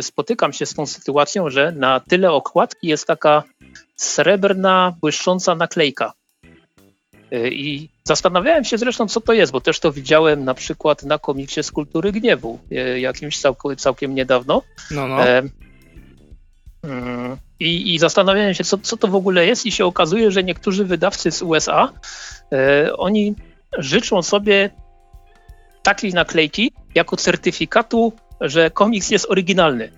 spotykam się z tą sytuacją, że na tyle okładki jest taka srebrna, błyszcząca naklejka. Y, I zastanawiałem się zresztą, co to jest, bo też to widziałem na przykład na komiksie z kultury gniewu, y, jakimś całkiem, całkiem niedawno. No, no. Mm, I, I, zastanawiałem się, co, co to w ogóle jest, i się okazuje, że niektórzy wydawcy z USA e, oni życzą sobie takiej naklejki jako certyfikatu że komiks jest oryginalny,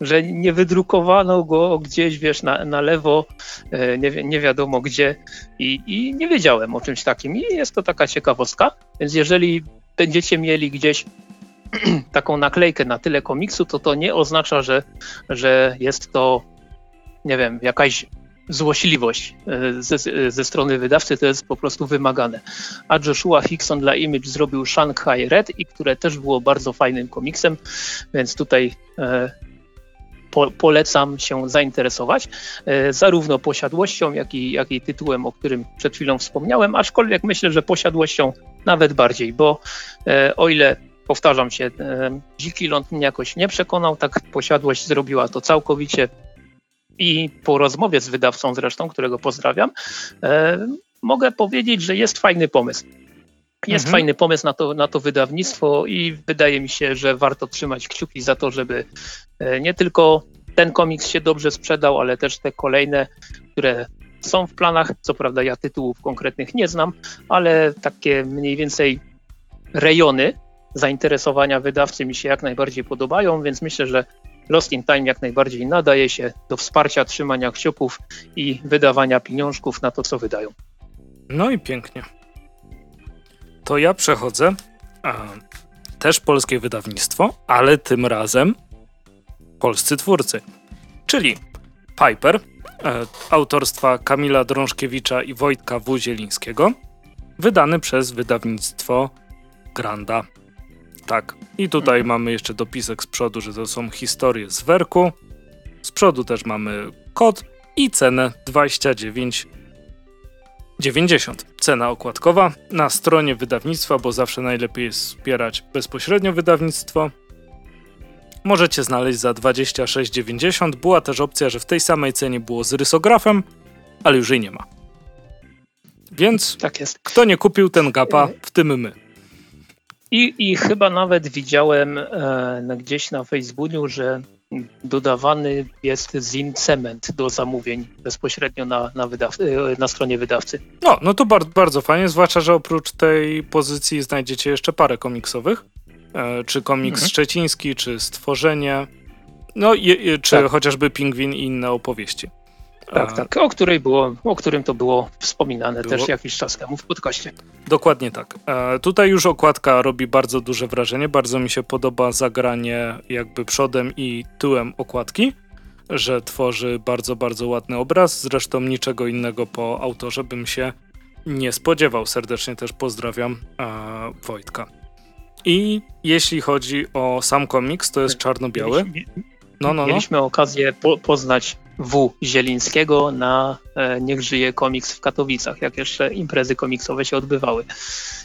że nie wydrukowano go gdzieś, wiesz, na, na lewo, e, nie, nie wiadomo gdzie i, i nie wiedziałem o czymś takim i jest to taka ciekawostka, więc jeżeli będziecie mieli gdzieś taką naklejkę na tyle komiksu, to to nie oznacza, że, że jest to, nie wiem, jakaś złośliwość e, ze, ze, strony wydawcy, to jest po prostu wymagane. A Joshua Hickson dla Image zrobił Shanghai Red, i które też było bardzo fajnym komiksem, więc tutaj e, po, polecam się zainteresować e, zarówno posiadłością, jak i, jak i tytułem, o którym przed chwilą wspomniałem, aczkolwiek myślę, że posiadłością nawet bardziej, bo e, o ile powtarzam się, e, Dziki Ląd mnie jakoś nie przekonał, tak posiadłość zrobiła to całkowicie i po rozmowie z wydawcą zresztą, którego pozdrawiam, e, mogę powiedzieć, że jest fajny pomysł. Jest mhm. fajny pomysł na to, na to wydawnictwo i wydaje mi się, że warto trzymać kciuki za to, żeby e, nie tylko ten komiks się dobrze sprzedał, ale też te kolejne, które są w planach. Co prawda ja tytułów konkretnych nie znam, ale takie mniej więcej rejony zainteresowania wydawcy mi się jak najbardziej podobają, więc myślę, że Lost in Time jak najbardziej nadaje się do wsparcia trzymania kciuków i wydawania pieniążków na to, co wydają. No i pięknie. To ja przechodzę. Też polskie wydawnictwo, ale tym razem polscy twórcy. Czyli Piper, e, autorstwa Kamila Drążkiewicza i Wojtka Wuzielińskiego, wydany przez wydawnictwo Granda. Tak. I tutaj mhm. mamy jeszcze dopisek z przodu, że to są historie z werku. Z przodu też mamy kod i cenę 29,90. Cena okładkowa na stronie wydawnictwa, bo zawsze najlepiej jest wspierać bezpośrednio wydawnictwo. Możecie znaleźć za 26,90. Była też opcja, że w tej samej cenie było z rysografem, ale już jej nie ma. Więc tak kto nie kupił ten gapa, w tym my. I, I chyba nawet widziałem e, gdzieś na Facebooku, że dodawany jest Zin Cement do zamówień bezpośrednio na, na, e, na stronie wydawcy. No, no to bardzo, bardzo fajnie, zwłaszcza, że oprócz tej pozycji znajdziecie jeszcze parę komiksowych. E, czy komiks mhm. szczeciński, czy Stworzenie, no i, czy tak. chociażby Pingwin i inne opowieści. Tak, tak. O, której było, o którym to było wspominane było? też jakiś czas temu w podcaście. Dokładnie tak. E, tutaj już okładka robi bardzo duże wrażenie. Bardzo mi się podoba zagranie jakby przodem i tyłem okładki, że tworzy bardzo, bardzo ładny obraz. Zresztą niczego innego po autorze bym się nie spodziewał. Serdecznie też pozdrawiam e, Wojtka. I jeśli chodzi o sam komiks, to jest czarno-biały. No, no, no. Mieliśmy okazję po, poznać W. Zielińskiego na e, Niech żyje komiks w Katowicach, jak jeszcze imprezy komiksowe się odbywały.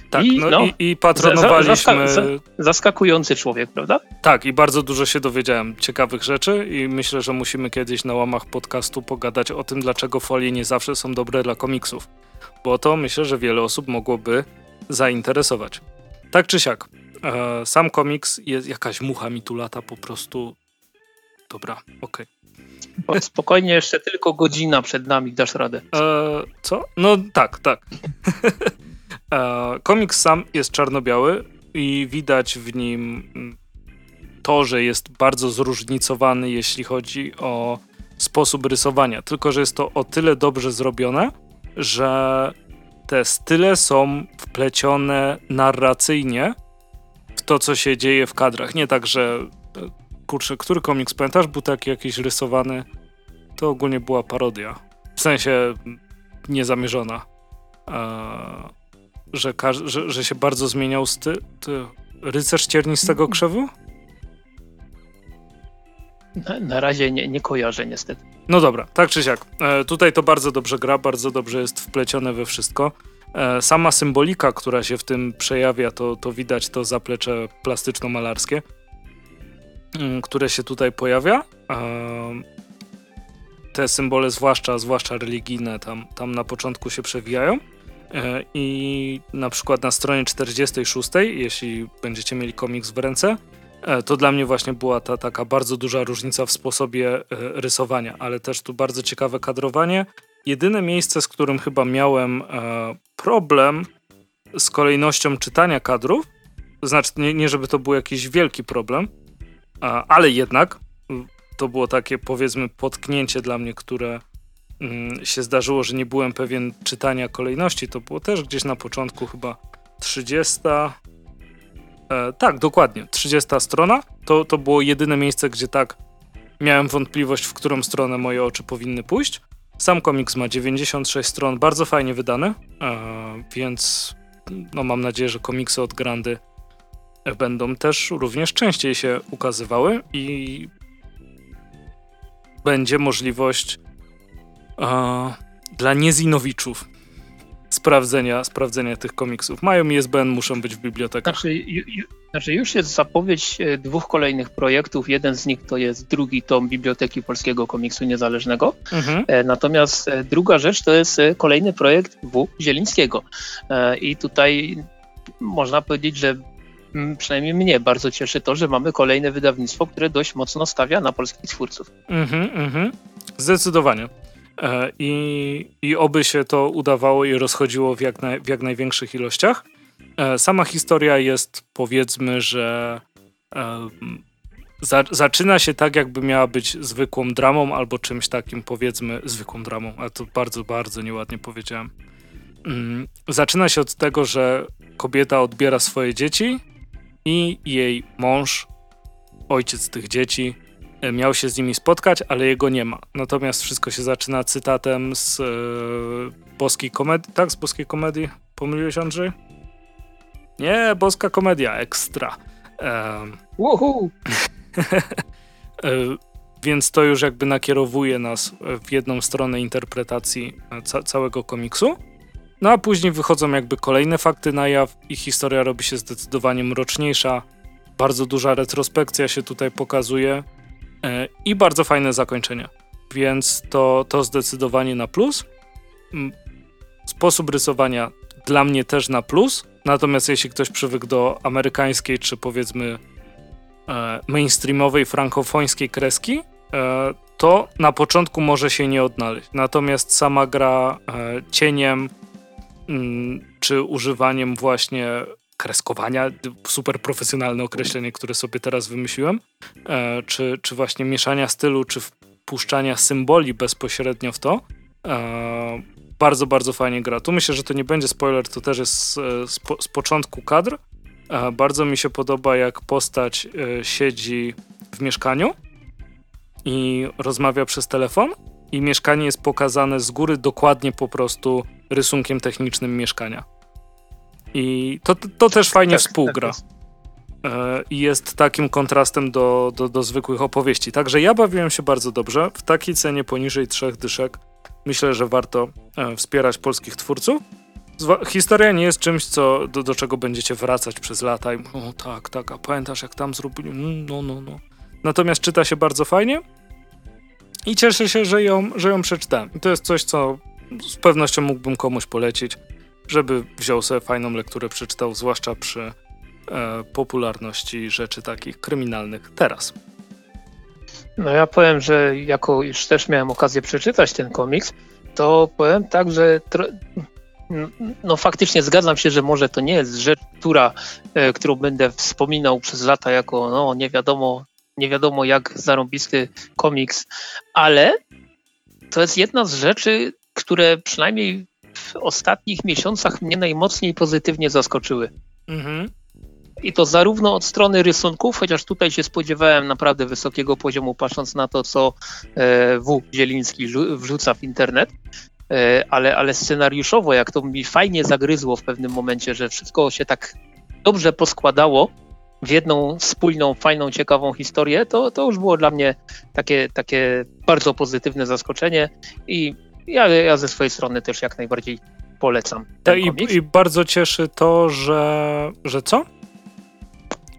Tak, I, no, no i, i patronowaliśmy... Zaska zaskakujący człowiek, prawda? Tak, i bardzo dużo się dowiedziałem ciekawych rzeczy i myślę, że musimy kiedyś na łamach podcastu pogadać o tym, dlaczego folie nie zawsze są dobre dla komiksów. Bo to myślę, że wiele osób mogłoby zainteresować. Tak czy siak, e, sam komiks jest jakaś mucha mi tu lata po prostu Dobra, okej. Okay. Spokojnie, jeszcze tylko godzina przed nami, dasz radę. E, co? No tak, tak. e, komiks sam jest czarno-biały i widać w nim to, że jest bardzo zróżnicowany, jeśli chodzi o sposób rysowania. Tylko, że jest to o tyle dobrze zrobione, że te style są wplecione narracyjnie w to, co się dzieje w kadrach. Nie tak, że kurczę, który komiks pamiętasz? Był taki jakiś rysowany. To ogólnie była parodia. W sensie niezamierzona. Eee, że, że, że się bardzo zmieniał styl. Rycerz ciernistego mm. krzewu? Na, na razie nie, nie kojarzę niestety. No dobra, tak czy siak. E, tutaj to bardzo dobrze gra, bardzo dobrze jest wplecione we wszystko. E, sama symbolika, która się w tym przejawia, to, to widać to zaplecze plastyczno-malarskie. Mm, które się tutaj pojawia. Te symbole, zwłaszcza, zwłaszcza religijne, tam, tam na początku się przewijają. E, I na przykład na stronie 46, jeśli będziecie mieli komiks w ręce, e, to dla mnie właśnie była ta taka bardzo duża różnica w sposobie e, rysowania, ale też tu bardzo ciekawe kadrowanie. Jedyne miejsce, z którym chyba miałem problem z kolejnością czytania kadrów, to znaczy nie, nie żeby to był jakiś wielki problem, ale jednak mm, to było takie powiedzmy potknięcie dla mnie, które mm, się zdarzyło, że nie byłem pewien czytania kolejności. To było też gdzieś na początku chyba 30. E, tak, dokładnie, 30 strona. To, to było jedyne miejsce, gdzie tak miałem wątpliwość, w którą stronę moje oczy powinny pójść. Sam komiks ma 96 stron, bardzo fajnie wydany, e, więc no, mam nadzieję, że komiksy od Grandy będą też również częściej się ukazywały i będzie możliwość e, dla niezinowiczów sprawdzenia, sprawdzenia tych komiksów. Mają ISBN, muszą być w bibliotekach. Znaczy, ju, ju, znaczy już jest zapowiedź e, dwóch kolejnych projektów. Jeden z nich to jest drugi tom Biblioteki Polskiego Komiksu Niezależnego. Mhm. E, natomiast e, druga rzecz to jest kolejny projekt W. Zielińskiego. I tutaj można powiedzieć, że przynajmniej mnie bardzo cieszy to, że mamy kolejne wydawnictwo, które dość mocno stawia na polskich twórców. Mhm, mhm. Zdecydowanie. E, I, I oby się to udawało i rozchodziło w jak, na, w jak największych ilościach. E, sama historia jest, powiedzmy, że e, za, zaczyna się tak, jakby miała być zwykłą dramą albo czymś takim, powiedzmy, zwykłą dramą, a to bardzo, bardzo nieładnie powiedziałem. Mm, zaczyna się od tego, że kobieta odbiera swoje dzieci i jej mąż, ojciec tych dzieci, e, miał się z nimi spotkać, ale jego nie ma. Natomiast wszystko się zaczyna cytatem z e, boskiej komedii. Tak, z boskiej komedii? Pomyliłeś, Andrzej? Nie, boska komedia, ekstra. Um, Więc to już jakby nakierowuje nas w jedną stronę interpretacji e, ca całego komiksu. No a później wychodzą jakby kolejne fakty na jaw i historia robi się zdecydowanie mroczniejsza. Bardzo duża retrospekcja się tutaj pokazuje e, i bardzo fajne zakończenie. Więc to, to zdecydowanie na plus. Sposób rysowania dla mnie też na plus. Natomiast jeśli ktoś przywykł do amerykańskiej czy powiedzmy e, mainstreamowej, frankofońskiej kreski, e, to na początku może się nie odnaleźć. Natomiast sama gra cieniem, czy używaniem właśnie kreskowania, super profesjonalne określenie, które sobie teraz wymyśliłem, e, czy, czy właśnie mieszania stylu, czy wpuszczania symboli bezpośrednio w to. E, bardzo, bardzo fajnie gra. Tu myślę, że to nie będzie spoiler, to też jest z, z, z początku kadr. E, bardzo mi się podoba, jak postać siedzi w mieszkaniu i rozmawia przez telefon i mieszkanie jest pokazane z góry dokładnie po prostu rysunkiem technicznym mieszkania. I to, to też fajnie tak, współgra. Tak I jest takim kontrastem do, do, do zwykłych opowieści. Także ja bawiłem się bardzo dobrze. W takiej cenie poniżej trzech dyszek myślę, że warto e, wspierać polskich twórców. Historia nie jest czymś, co, do, do czego będziecie wracać przez lata i o tak, tak, a pamiętasz jak tam zrobili? Mm, no, no, no. Natomiast czyta się bardzo fajnie i cieszę się, że ją, że ją przeczytałem. I to jest coś, co z pewnością mógłbym komuś polecić, żeby wziął sobie fajną lekturę, przeczytał, zwłaszcza przy e, popularności rzeczy takich kryminalnych teraz. No ja powiem, że jako już też miałem okazję przeczytać ten komiks, to powiem tak, że no faktycznie zgadzam się, że może to nie jest rzecz, która, e, którą będę wspominał przez lata jako no nie wiadomo, nie wiadomo jak zarąbisty komiks, ale to jest jedna z rzeczy, które przynajmniej w ostatnich miesiącach mnie najmocniej pozytywnie zaskoczyły. Mhm. I to zarówno od strony rysunków, chociaż tutaj się spodziewałem naprawdę wysokiego poziomu, patrząc na to, co e, W. Zieliński wrzuca w internet, e, ale, ale scenariuszowo, jak to mi fajnie zagryzło w pewnym momencie, że wszystko się tak dobrze poskładało w jedną spójną, fajną, ciekawą historię, to, to już było dla mnie takie, takie bardzo pozytywne zaskoczenie i ja, ja ze swojej strony też jak najbardziej polecam. I, I, bardzo cieszy to, że, że co?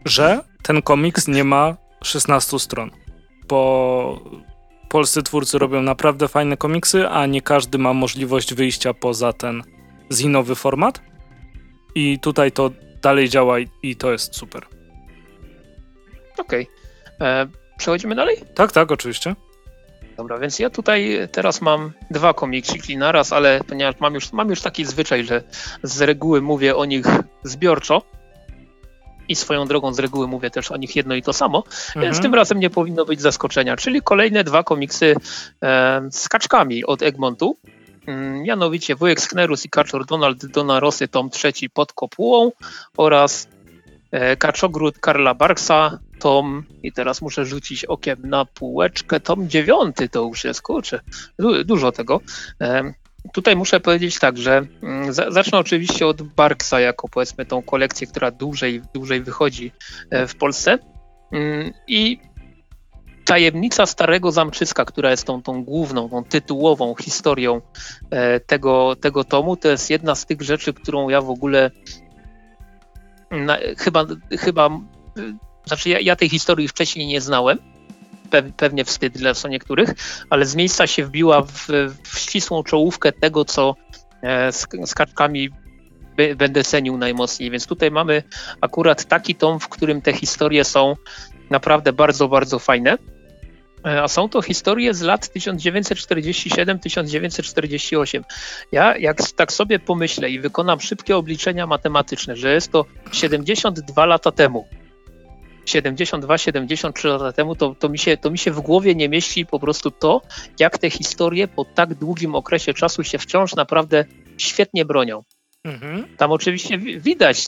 Że ten komiks nie ma 16 stron, bo polscy twórcy robią naprawdę fajne komiksy, a nie każdy ma możliwość wyjścia poza ten zinowy format. I tutaj to dalej działa i, i to jest super. Okej. Okay. E, przechodzimy dalej? Tak, tak, oczywiście. Dobra, więc ja tutaj teraz mam dwa komiksiki naraz, ale ponieważ mam już, mam już taki zwyczaj, że z reguły mówię o nich zbiorczo i swoją drogą z reguły mówię też o nich jedno i to samo, mhm. więc tym razem nie powinno być zaskoczenia, czyli kolejne dwa komiksy e, z kaczkami od Egmontu. Mm, mianowicie Wujek Sknerus i Kaczor Donald Donarosy, tom trzeci pod kopułą oraz e, Kaczogród Karla Barksa, tom, i teraz muszę rzucić okiem na półeczkę, tom dziewiąty to już jest, kurczę, dużo tego. Tutaj muszę powiedzieć tak, że mm, zacznę oczywiście od Barksa jako powiedzmy tą kolekcję, która dłużej, dłużej wychodzi e, w Polsce. Mm, i tajemnica Starego Zamczyska, która jest tą, tą główną, tą tytułową historią e, tego, tego tomu, to jest jedna z tych rzeczy, którą ja w ogóle na, chyba, chyba znaczy ja, ja tej historii wcześniej nie znałem, pewnie wstyd dla niektórych, ale z miejsca się wbiła w, w ścisłą czołówkę tego, co e, z, z kaczkami będę cenił najmocniej. Więc tutaj mamy akurat taki tom, w którym te historie są naprawdę bardzo, bardzo fajne. E, a są to historie z lat 1947-1948. Ja jak tak sobie pomyślę i wykonam szybkie obliczenia matematyczne, że jest to 72 lata temu, 72-73 lata temu, to, to, mi się, to mi się w głowie nie mieści po prostu to, jak te historie po tak długim okresie czasu się wciąż naprawdę świetnie bronią. Mhm. Tam oczywiście widać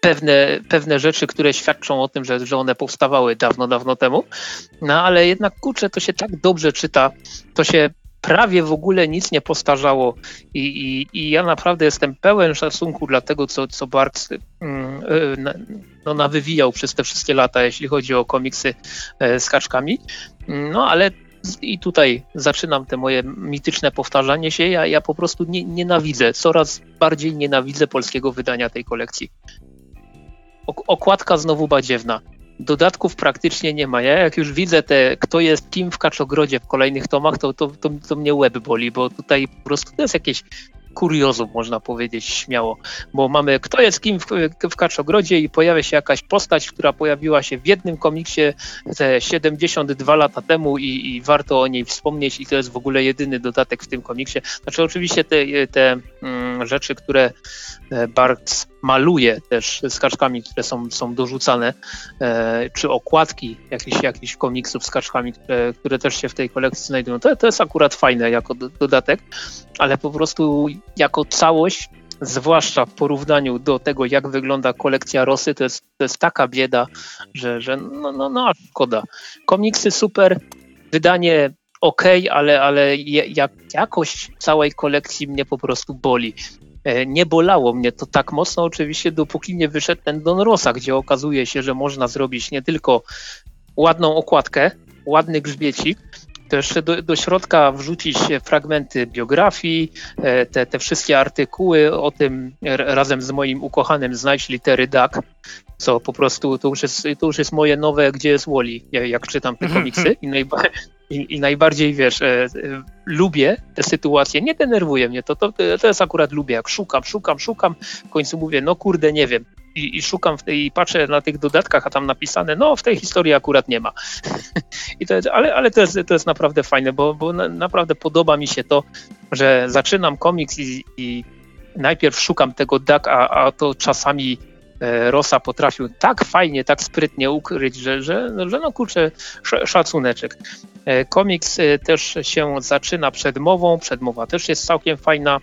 pewne, pewne rzeczy, które świadczą o tym, że, że one powstawały dawno, dawno temu. No ale jednak kurczę, to się tak dobrze czyta, to się prawie w ogóle nic nie postarzało i, i, i ja naprawdę jestem pełen szacunku dla tego, co, co Barks mm, e, no, nawywijał przez te wszystkie lata, jeśli chodzi o komiksy e, z kaczkami. No ale i tutaj zaczynam te moje mityczne powtarzanie się. Ja, ja po prostu nie, nienawidzę, coraz bardziej nienawidzę polskiego wydania tej kolekcji okładka znowu badziewna. Dodatków praktycznie nie ma. Ja jak już widzę te, kto jest kim w Kaczogrodzie w kolejnych tomach, to, to, to, to mnie łeb boli, bo tutaj po prostu to jest jakieś kuriozum, można powiedzieć śmiało, bo mamy kto jest kim w, w Kaczogrodzie i pojawia się jakaś postać, która pojawiła się w jednym komiksie te 72 lata temu i, i warto o niej wspomnieć i to jest w ogóle jedyny dodatek w tym komiksie. Znaczy oczywiście te, te mm, rzeczy, które e, Barks maluje też z kaczkami, które są, są dorzucane, e, czy okładki jakichś, jakichś komiksów z kaczkami, które, które też się w tej kolekcji znajdują. To, to jest akurat fajne jako do, dodatek, ale po prostu jako całość, zwłaszcza w porównaniu do tego, jak wygląda kolekcja Rosy, to jest, to jest taka bieda, że, że no, no, no szkoda. Komiksy super, wydanie ok, ale, ale jak, jakość całej kolekcji mnie po prostu boli. E, nie bolało mnie to tak mocno oczywiście, dopóki nie wyszedł ten Don Rosa, gdzie okazuje się, że można zrobić nie tylko ładną okładkę, ładny grzbiecik, to jeszcze do, do środka wrzucić fragmenty biografii, e, te, te wszystkie artykuły o tym razem z moim ukochanym znajdź litery DAC, co po prostu to już jest, to już jest moje nowe Gdzie jest Woli, jak czytam te mhm, komiksy mhm. i, najba, i, i najbardziej, wiesz, e, e, lubię te sytuacje, nie denerwuje mnie to, to, to jest akurat lubię, jak szukam, szukam, szukam, w końcu mówię, no kurde, nie wiem, i, i szukam w tej, i patrzę na tych dodatkach, a tam napisane, no w tej historii akurat nie ma. I to ale ale to, jest, to jest naprawdę fajne, bo, bo na, naprawdę podoba mi się to, że zaczynam komiks i, i najpierw szukam tego DAC, a, a to czasami Rosa potrafił tak fajnie, tak sprytnie ukryć, że, że, że no kurczę, szacuneczek. E, komiks e, też się zaczyna przedmową, przedmowa też jest całkiem fajna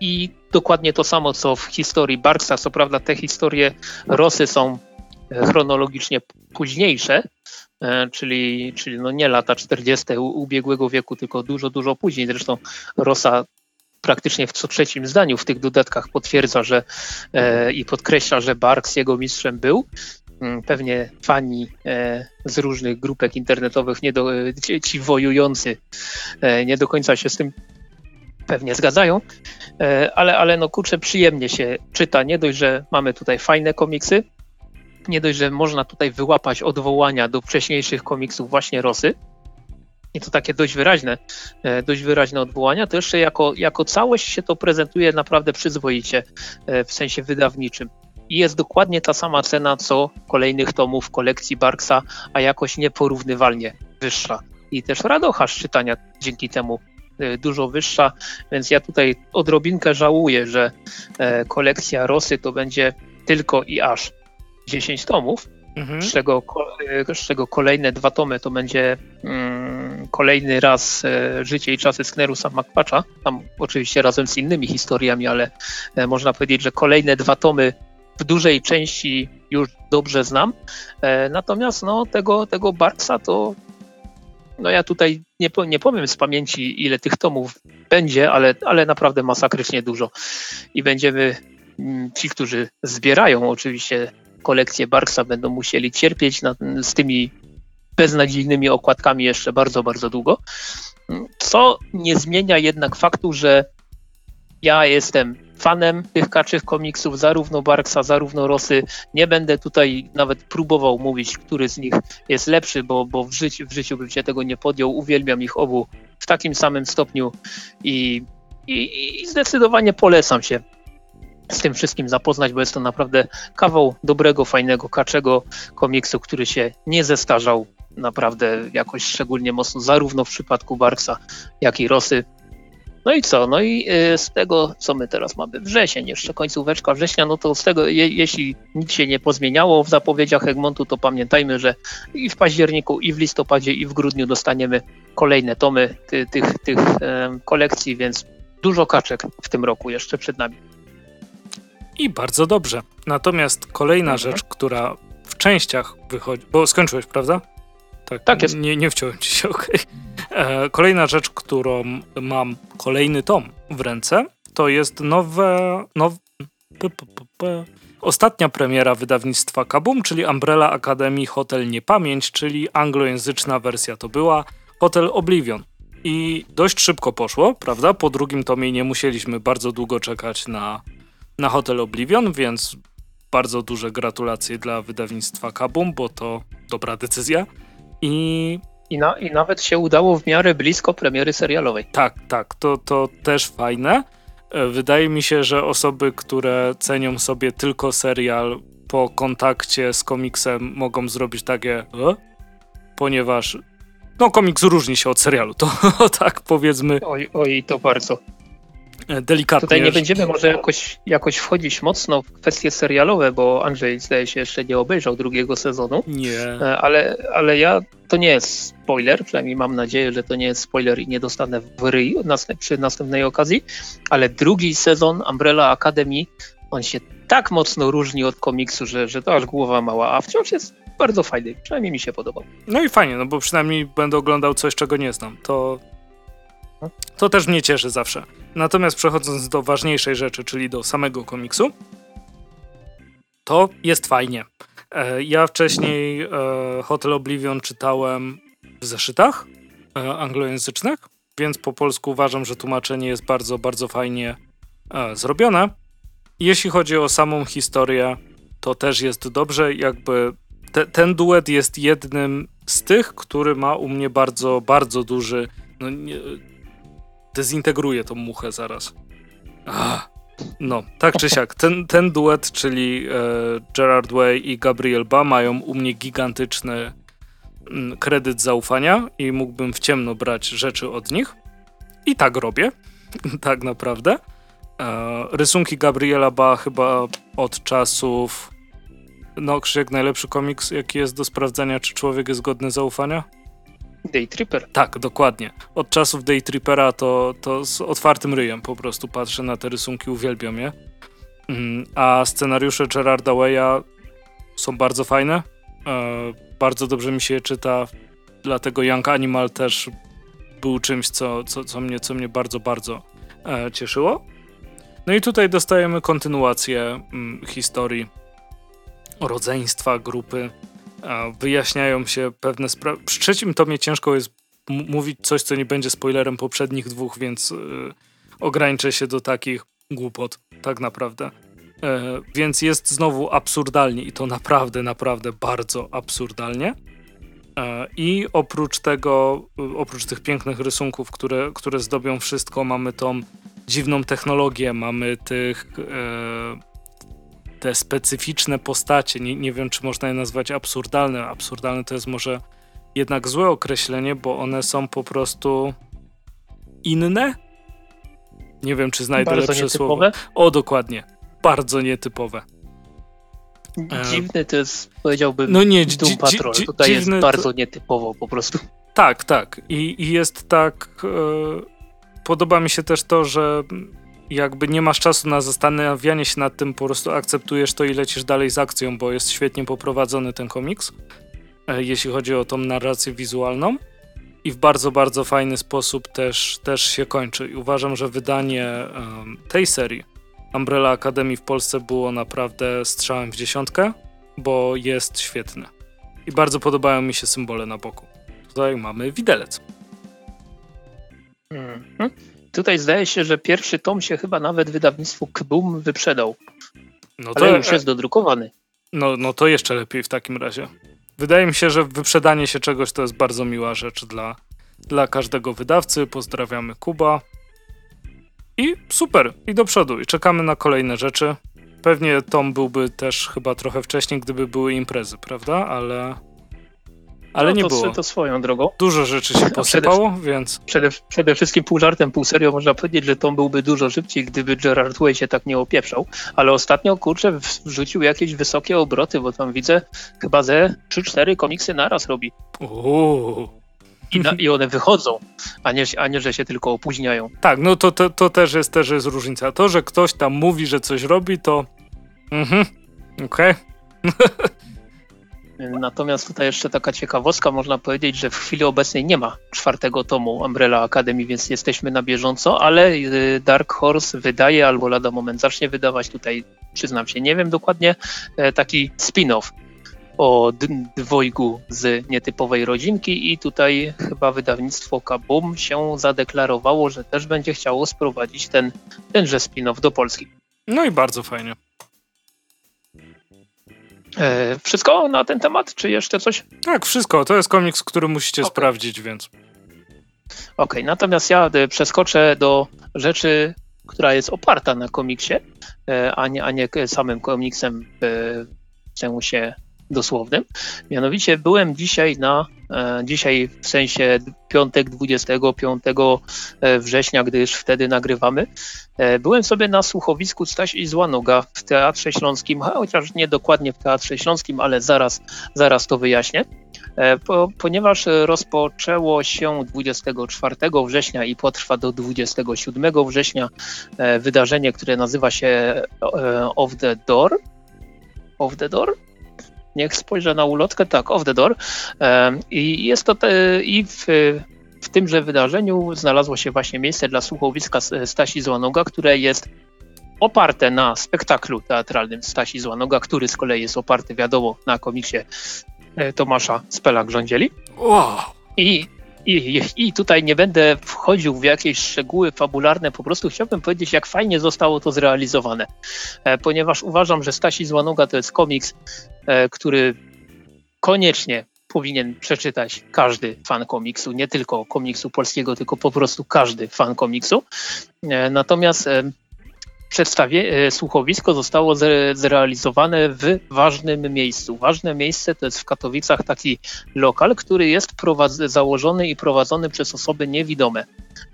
i dokładnie to samo, co w historii Barksa. Co prawda te historie Rosy są e, chronologicznie późniejsze, e, czyli, czyli no nie lata 40. ubiegłego wieku, tylko dużo, dużo później. Zresztą Rosa praktycznie w co trzecim zdaniu w tych dodatkach potwierdza, że e, i podkreśla, że Barks jego mistrzem był. Mm, pewnie fani e, z różnych grupek internetowych, nie do, ci, ci wojujący, e, nie do końca się z tym pewnie zgadzają, e, ale, ale no kurczę, przyjemnie się czyta. Nie dość, że mamy tutaj fajne komiksy, nie dość, że można tutaj wyłapać odwołania do wcześniejszych komiksów właśnie Rosy, i to takie dość wyraźne, e, dość wyraźne odwołania, to jeszcze jako, jako całość się to prezentuje naprawdę przyzwoicie e, w sensie wydawniczym. I jest dokładnie ta sama cena co kolejnych tomów kolekcji Barksa, a jakoś nieporównywalnie wyższa. I też radocha czytania dzięki temu Y, dużo wyższa, więc ja tutaj odrobinkę żałuję, że e, kolekcja Rosy to będzie tylko i aż 10 tomów, mhm. z, czego, z czego kolejne dwa tomy to będzie mm, kolejny raz e, życie i czasy Sknerusa McPatcha, tam oczywiście razem z innymi historiami, ale e, można powiedzieć, że kolejne dwa tomy w dużej części już dobrze znam. Natomiast no, tego, tego Barksa to no ja tutaj nie, nie powiem z pamięci, ile tych tomów będzie, ale, ale naprawdę masakrycznie dużo. I będziemy, mm, ci, którzy zbierają oczywiście kolekcję Barksa, będą musieli cierpieć na, z tymi beznadziejnymi okładkami jeszcze bardzo, bardzo długo. Co nie zmienia jednak faktu, że ja jestem fanem tych kaczych komiksów, zarówno Barksa, zarówno Rosy. Nie będę tutaj nawet próbował mówić, który z nich jest lepszy, bo, bo w, życiu, w życiu bym się tego nie podjął. Uwielbiam ich obu w takim samym stopniu i, i, i zdecydowanie polecam się z tym wszystkim zapoznać, bo jest to naprawdę kawał dobrego, fajnego, kaczego komiksu, który się nie zestarzał naprawdę jakoś szczególnie mocno, zarówno w przypadku Barksa, jak i Rosy. No i co? No i y, z tego, co my teraz mamy, wrzesień, jeszcze końcóweczka września, no to z tego, je, jeśli nic się nie pozmieniało w zapowiedziach Egmontu, to pamiętajmy, że i w październiku, i w listopadzie, i w grudniu dostaniemy kolejne tomy ty, tych, tych kolekcji, więc dużo kaczek w tym roku jeszcze przed nami. I bardzo dobrze. Natomiast kolejna mhm. rzecz, która w częściach wychodzi, bo skończyłeś, prawda? Tak, tak jest. Nie, nie wciąłem ci się, okej. Okay. Kolejna rzecz, którą mam, kolejny tom w ręce, to jest nowe, now, p, p, p, ostatnia premiera wydawnictwa Kabum, czyli Umbrella Academy Hotel Niepamięć, czyli anglojęzyczna wersja to była Hotel Oblivion. I dość szybko poszło, prawda? Po drugim tomie nie musieliśmy bardzo długo czekać na, na Hotel Oblivion, więc bardzo duże gratulacje dla wydawnictwa Kabum, bo to dobra decyzja. I, I, na, I nawet się udało w miarę blisko premiery serialowej. Tak, tak, to, to też fajne. E, wydaje mi się, że osoby, które cenią sobie tylko serial po kontakcie z komiksem mogą zrobić takie, e? ponieważ no komiks różni się od serialu, to tak powiedzmy. Oj, oj, to bardzo. Delikatnie. Tutaj nie będziemy może jakoś, jakoś wchodzić mocno w kwestie serialowe, bo Andrzej zdaje się jeszcze nie obejrzał drugiego sezonu. Nie. E, ale, ale ja, to nie jest spoiler, przynajmniej mam nadzieję, że to nie jest spoiler i nie dostanę w ryj przy następnej okazji, ale drugi sezon Umbrella Academy, on się tak mocno różni od komiksu, że, że to aż głowa mała, a wciąż jest bardzo fajny, przynajmniej mi się podobał. No i fajnie, no bo przynajmniej będę oglądał coś, czego nie znam. To to też mnie cieszy zawsze. Natomiast przechodząc do ważniejszej rzeczy, czyli do samego komiksu, to jest fajnie. E, ja wcześniej e, Hotel Oblivion czytałem w zeszytach e, anglojęzycznych, więc po polsku uważam, że tłumaczenie jest bardzo, bardzo fajnie zrobione. Jeśli chodzi o samą historię, to też jest dobrze. Jakby te, ten duet jest jednym z tych, który ma u mnie bardzo, bardzo duży. No, nie, dezintegruję tą muchę zaraz. Ach. No, tak czy siak, ten, ten duet, czyli e, Gerard Way i Gabriel Ba mają u mnie gigantyczny m, mm, kredyt zaufania i mógłbym w ciemno brać rzeczy od nich. I tak robię, tak naprawdę. E, rysunki Gabriela Ba chyba od czasów no, Krzyk, najlepszy komiks, jaki jest do sprawdzenia, czy człowiek jest godny zaufania? Day Tripper. Tak, dokładnie. Od czasów Day Trippera to, to z otwartym ryjem po prostu patrzę na te rysunki, uwielbiam je. Mm, a scenariusze Gerarda Waya są bardzo fajne. E, bardzo dobrze mi się je czyta, dlatego Young Animal też był czymś, co, co, co, mnie, co mnie bardzo, bardzo e, cieszyło. No i tutaj dostajemy kontynuację mm, historii rodzeństwa grupy wyjaśniają się pewne sprawy. Przy trzecim tomie ciężko jest mówić coś, co nie będzie spoilerem poprzednich dwóch, więc yy, ograniczę się do takich głupot, tak naprawdę. Yy, więc jest znowu absurdalnie i to naprawdę, naprawdę bardzo absurdalnie. Yy, I oprócz tego, y, oprócz tych pięknych rysunków, które, które zdobią wszystko, mamy tą dziwną technologię, mamy tych y, te specyficzne postacie, nie, nie wiem czy można je nazwać absurdalne. Absurdalne to jest może jednak złe określenie, bo one są po prostu inne. Nie wiem, czy znajdę bardzo lepsze nietypowe. słowo. O, dokładnie. Bardzo nietypowe. Dziwny to jest, powiedziałbym, no nie, Doom Patrol. Tutaj jest bardzo to... nietypowo po prostu. Tak, tak. I, i jest tak... E... Podoba mi się też to, że jakby nie masz czasu na zastanawianie się nad tym, po prostu akceptujesz to i lecisz dalej z akcją, bo jest świetnie poprowadzony ten komiks, e, jeśli chodzi o tą narrację wizualną. I w bardzo, bardzo fajny sposób też, też się kończy. I uważam, że wydanie um, tej serii Umbrella Academy w Polsce było naprawdę strzałem w dziesiątkę, bo jest świetne. I bardzo podobają mi się symbole na boku. Tutaj mamy widelec. Mm -hmm. Tutaj zdaje się, że pierwszy tom się chyba nawet wydawnictwu Kbum wyprzedał. No to, Ale już jest dodrukowany. No, no to jeszcze lepiej w takim razie. Wydaje mi się, że wyprzedanie się czegoś to jest bardzo miła rzecz dla, dla każdego wydawcy. Pozdrawiamy Kuba. I super, i do przodu, i czekamy na kolejne rzeczy. Pewnie Tom byłby też chyba trochę wcześniej, gdyby były imprezy, prawda? Ale ale no, nie to, było. To swoją drogą. Dużo rzeczy się posypało, przede, więc... Przede, przede, wszystkim pół żartem, pół serio można powiedzieć, że Tom byłby dużo szybciej, gdyby Gerard Way się tak nie opieprzał. Ale ostatnio, kurczę, wrzucił jakieś wysokie obroty, bo tam widzę chyba ze 3-4 komiksy naraz robi. Uuu. I, na, I one wychodzą, a nie, a nie, że się tylko opóźniają. Tak, no to, to, to też, jest, też jest różnica. To, że ktoś tam mówi, że coś robi, to... Mhm, okej. Okay. Natomiast tutaj jeszcze taka ciekawostka, można powiedzieć, że w chwili obecnej nie ma czwartego tomu Umbrella Academy, więc jesteśmy na bieżąco, ale y, Dark Horse wydaje albo lada moment zacznie wydawać tutaj, przyznam się, nie wiem dokładnie, e, taki spin-off o dwojgu z nietypowej rodzinki i tutaj chyba wydawnictwo Kabum się zadeklarowało, że też będzie chciało sprowadzić ten, tenże spin-off do Polski. No i bardzo fajnie. E, wszystko na ten temat, czy jeszcze coś? Tak, wszystko. To jest komiks, który musicie okay. sprawdzić, więc. Okej, okay, natomiast ja e, przeskoczę do rzeczy, która jest oparta na komiksie, e, a nie, a nie samym komiksem w sensie dosłownym. Mianowicie byłem dzisiaj na, dzisiaj w sensie piątek 25 września, gdyż wtedy nagrywamy, E, byłem sobie na słuchowisku Staś i Złanoga w Teatrze Śląskim, chociaż nie dokładnie w Teatrze Śląskim, ale zaraz, zaraz to wyjaśnię. E, po, ponieważ rozpoczęło się 24 września i potrwa do 27 września e, wydarzenie, które nazywa się Off the Door. Off the Door? Niech spojrzę na ulotkę. Tak, Off the Door. I jest to te, i w w tymże wydarzeniu znalazło się właśnie miejsce dla słuchowiska Stasi Złanoga, które jest oparte na spektaklu teatralnym Stasi Złanoga, który z kolei jest oparty, wiadomo, na komiksie e, Tomasza Spelak-Rządzieli. Wow. I, i, I tutaj nie będę wchodził w jakieś szczegóły fabularne, po prostu chciałbym powiedzieć, jak fajnie zostało to zrealizowane, e, ponieważ uważam, że Stasi Złanoga to jest komiks, e, który koniecznie powinien przeczytać każdy fan komiksu, nie tylko komiksu polskiego, tylko po prostu każdy fan komiksu. E, natomiast przedstawie, e, słuchowisko zostało zrealizowane w ważnym miejscu. Ważne miejsce to jest w Katowicach taki lokal, który jest założony i prowadzony przez osoby niewidome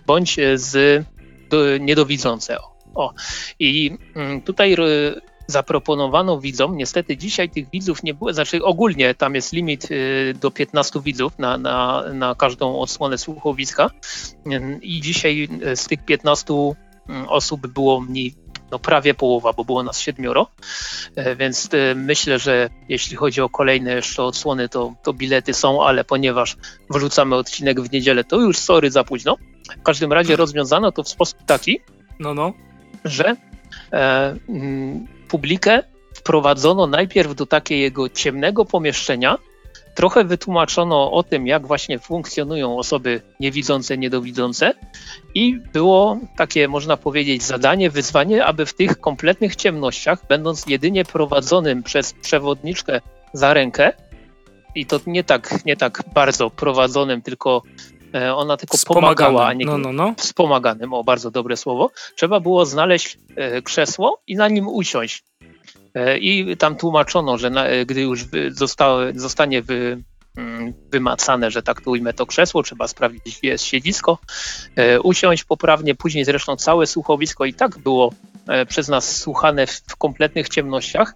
bądź z do, niedowidzące. O. I mm, tutaj zaproponowano widzom. Niestety dzisiaj tych widzów nie było, znaczy ogólnie tam jest limit do 15 widzów na, na, na każdą odsłonę słuchowiska i dzisiaj z tych 15 mm, osób było mniej, no prawie połowa, bo było nas siedmioro, e, więc y, myślę, że jeśli chodzi o kolejne jeszcze odsłony, to, to bilety są, ale ponieważ wrzucamy odcinek w niedzielę, to już sorry za późno. W każdym razie rozwiązano to w sposób taki, no, no. że e, publikę wprowadzono najpierw do takiego ciemnego pomieszczenia, trochę wytłumaczono o tym, jak właśnie funkcjonują osoby niewidzące, niedowidzące i było takie, można powiedzieć, zadanie, wyzwanie, aby w tych kompletnych ciemnościach, będąc jedynie prowadzonym przez przewodniczkę za rękę, i to nie tak, nie tak bardzo prowadzonym, tylko e, ona tylko pomagała, a nie no, no, no. wspomaganym, o bardzo dobre słowo, trzeba było znaleźć e, krzesło i na nim usiąść. E, I tam tłumaczono, że na, gdy już zostało, zostanie wy, mm, wymacane, że tak to ujmę to krzesło, trzeba sprawdzić, gdzie jest siedzisko, usiąść poprawnie, później zresztą całe słuchowisko i tak było przez nas słuchane w, kompletnych ciemnościach,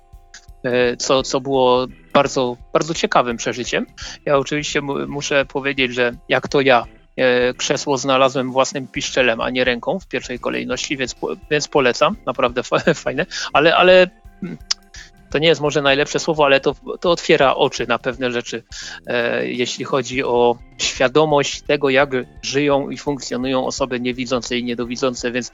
co, co było bardzo, bardzo ciekawym przeżyciem. Ja oczywiście muszę powiedzieć, że jak to ja e, krzesło znalazłem własnym piszczelem, a nie ręką w pierwszej kolejności, więc, więc polecam, naprawdę fajne, ale, ale to nie jest może najlepsze słowo, ale to, to otwiera oczy na pewne rzeczy, e, jeśli chodzi o świadomość tego, jak żyją i funkcjonują osoby niewidzące i niedowidzące, więc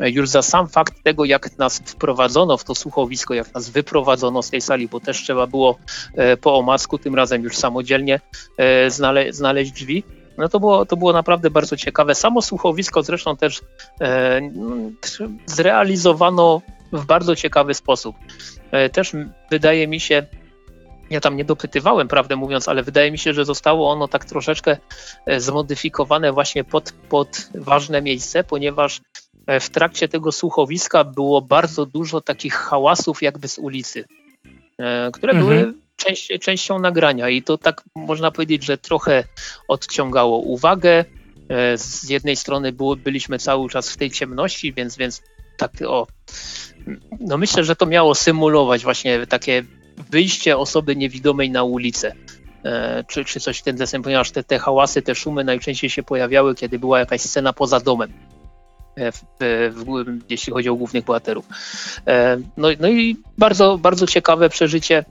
e, już za sam fakt tego, jak nas wprowadzono w to słuchowisko, jak nas wyprowadzono z tej sali, bo też trzeba było e, po omacku, tym razem już samodzielnie e, znale znaleźć drzwi, no to było, to było naprawdę bardzo ciekawe. Samo słuchowisko zresztą też e, zrealizowano w bardzo ciekawy sposób. E, też wydaje mi się, ja tam nie dopytywałem, prawdę mówiąc, ale wydaje mi się, że zostało ono tak troszeczkę e, zmodyfikowane właśnie pod, pod ważne miejsce, ponieważ w trakcie tego słuchowiska było bardzo dużo takich hałasów jakby z ulicy, które mhm. były część, częścią nagrania i to tak można powiedzieć, że trochę odciągało uwagę. Z jednej strony było, byliśmy cały czas w tej ciemności, więc, więc tak o, no myślę, że to miało symulować właśnie takie wyjście osoby niewidomej na ulicę. E, czy, czy coś w ten deseń, ponieważ te, te hałasy, te szumy najczęściej się pojawiały, kiedy była jakaś scena poza domem. E, w, w, jeśli chodzi o głównych bohaterów. E, no, no i bardzo, bardzo ciekawe przeżycie.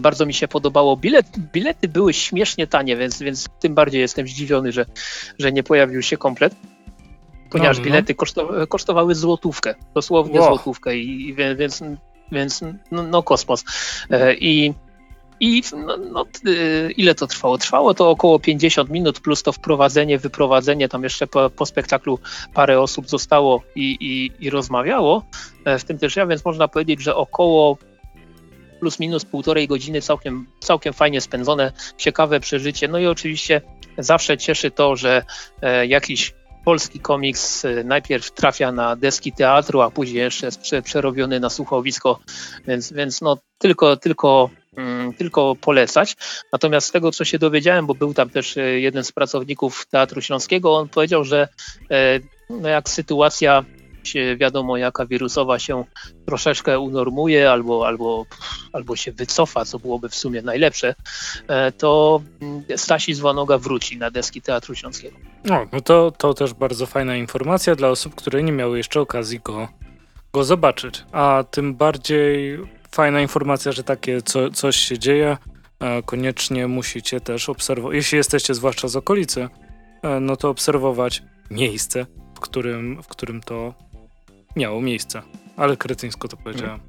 Bardzo mi się podobało. Bilet, bilety były śmiesznie tanie, więc, więc tym bardziej jestem zdziwiony, że, że nie pojawił się komplet ponieważ no, no. bilety kosztowały złotówkę, dosłownie wow. złotówkę, i, i więc, więc no, no kosmos. E, I i no, no, y, ile to trwało? Trwało to około 50 minut, plus to wprowadzenie, wyprowadzenie. Tam jeszcze po, po spektaklu parę osób zostało i, i, i, rozmawiało, e, w tym też ja, więc można powiedzieć, że około plus minus półtorej godziny całkiem, całkiem fajnie spędzone, ciekawe przeżycie. No i oczywiście zawsze cieszy to, że e, jakiś polski komiks y, najpierw trafia na deski teatru, a później jeszcze jest przerobiony na słuchowisko, więc, więc no tylko, tylko, mm, tylko polecać. Natomiast z tego, co się dowiedziałem, bo był tam też y, jeden z pracowników Teatru Śląskiego, on powiedział, że e, no jak sytuacja wiadomo jaka wirusowa się troszeczkę unormuje albo, albo, albo się wycofa, co byłoby w sumie najlepsze, e, to mm, Stasi Zwanoga wróci na deski Teatru Śląskiego. No, no to, to też bardzo fajna informacja dla osób, które nie miały jeszcze okazji go, go zobaczyć. A tym bardziej fajna informacja, że takie co, coś się dzieje. E, koniecznie musicie też obserwować, jeśli jesteście zwłaszcza z okolicy, e, no to obserwować miejsce, w którym, w którym to miało miejsce. Ale kretyńsko to powiedziałem.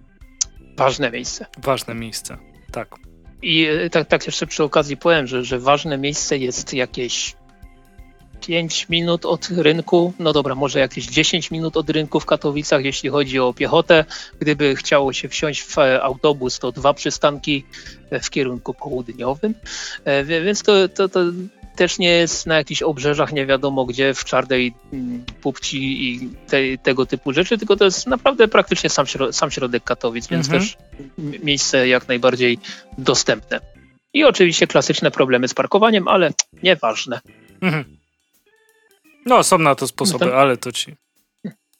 Ważne miejsce. Ważne miejsce, tak. I e, tak, tak jeszcze przy okazji powiem, że, że ważne miejsce jest jakieś 5 minut od rynku, no dobra, może jakieś 10 minut od rynku w Katowicach, jeśli chodzi o piechotę. Gdyby chciało się wsiąść w autobus, to dwa przystanki w kierunku południowym, e, więc to, to, to też nie jest na jakichś obrzeżach nie wiadomo gdzie, w czarnej mm, pupci i te, tego typu rzeczy, tylko to jest naprawdę praktycznie sam, środek, sam środek Katowic, więc mhm. też miejsce jak najbardziej dostępne. I oczywiście klasyczne problemy z parkowaniem, ale nieważne. Mhm. No, są na to sposoby, no to... ale to ci,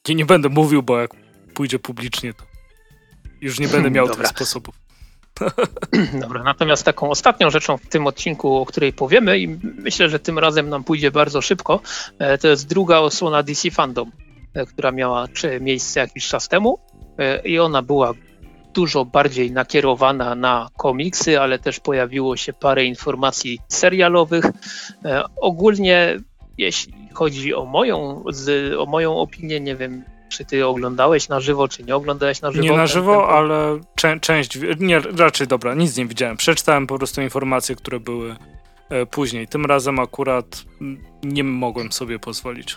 ci nie będę mówił, bo jak pójdzie publicznie, to już nie będę miał tych sposobów. Dobra, natomiast taką ostatnią rzeczą w tym odcinku, o której powiemy i myślę, że tym razem nam pójdzie bardzo szybko, e, to jest druga osłona DC Fandom, e, która miała miejsce jakiś czas temu e, i ona była dużo bardziej nakierowana na komiksy, ale też pojawiło się parę informacji serialowych. Ogólnie jeśli chodzi o moją, o moją opinię, nie wiem, czy ty oglądałeś na żywo, czy nie oglądałeś na żywo? Nie na żywo, ten, ten... ale część, nie, raczej dobra, nic nie widziałem. Przeczytałem po prostu informacje, które były e, później. Tym razem akurat nie mogłem sobie pozwolić.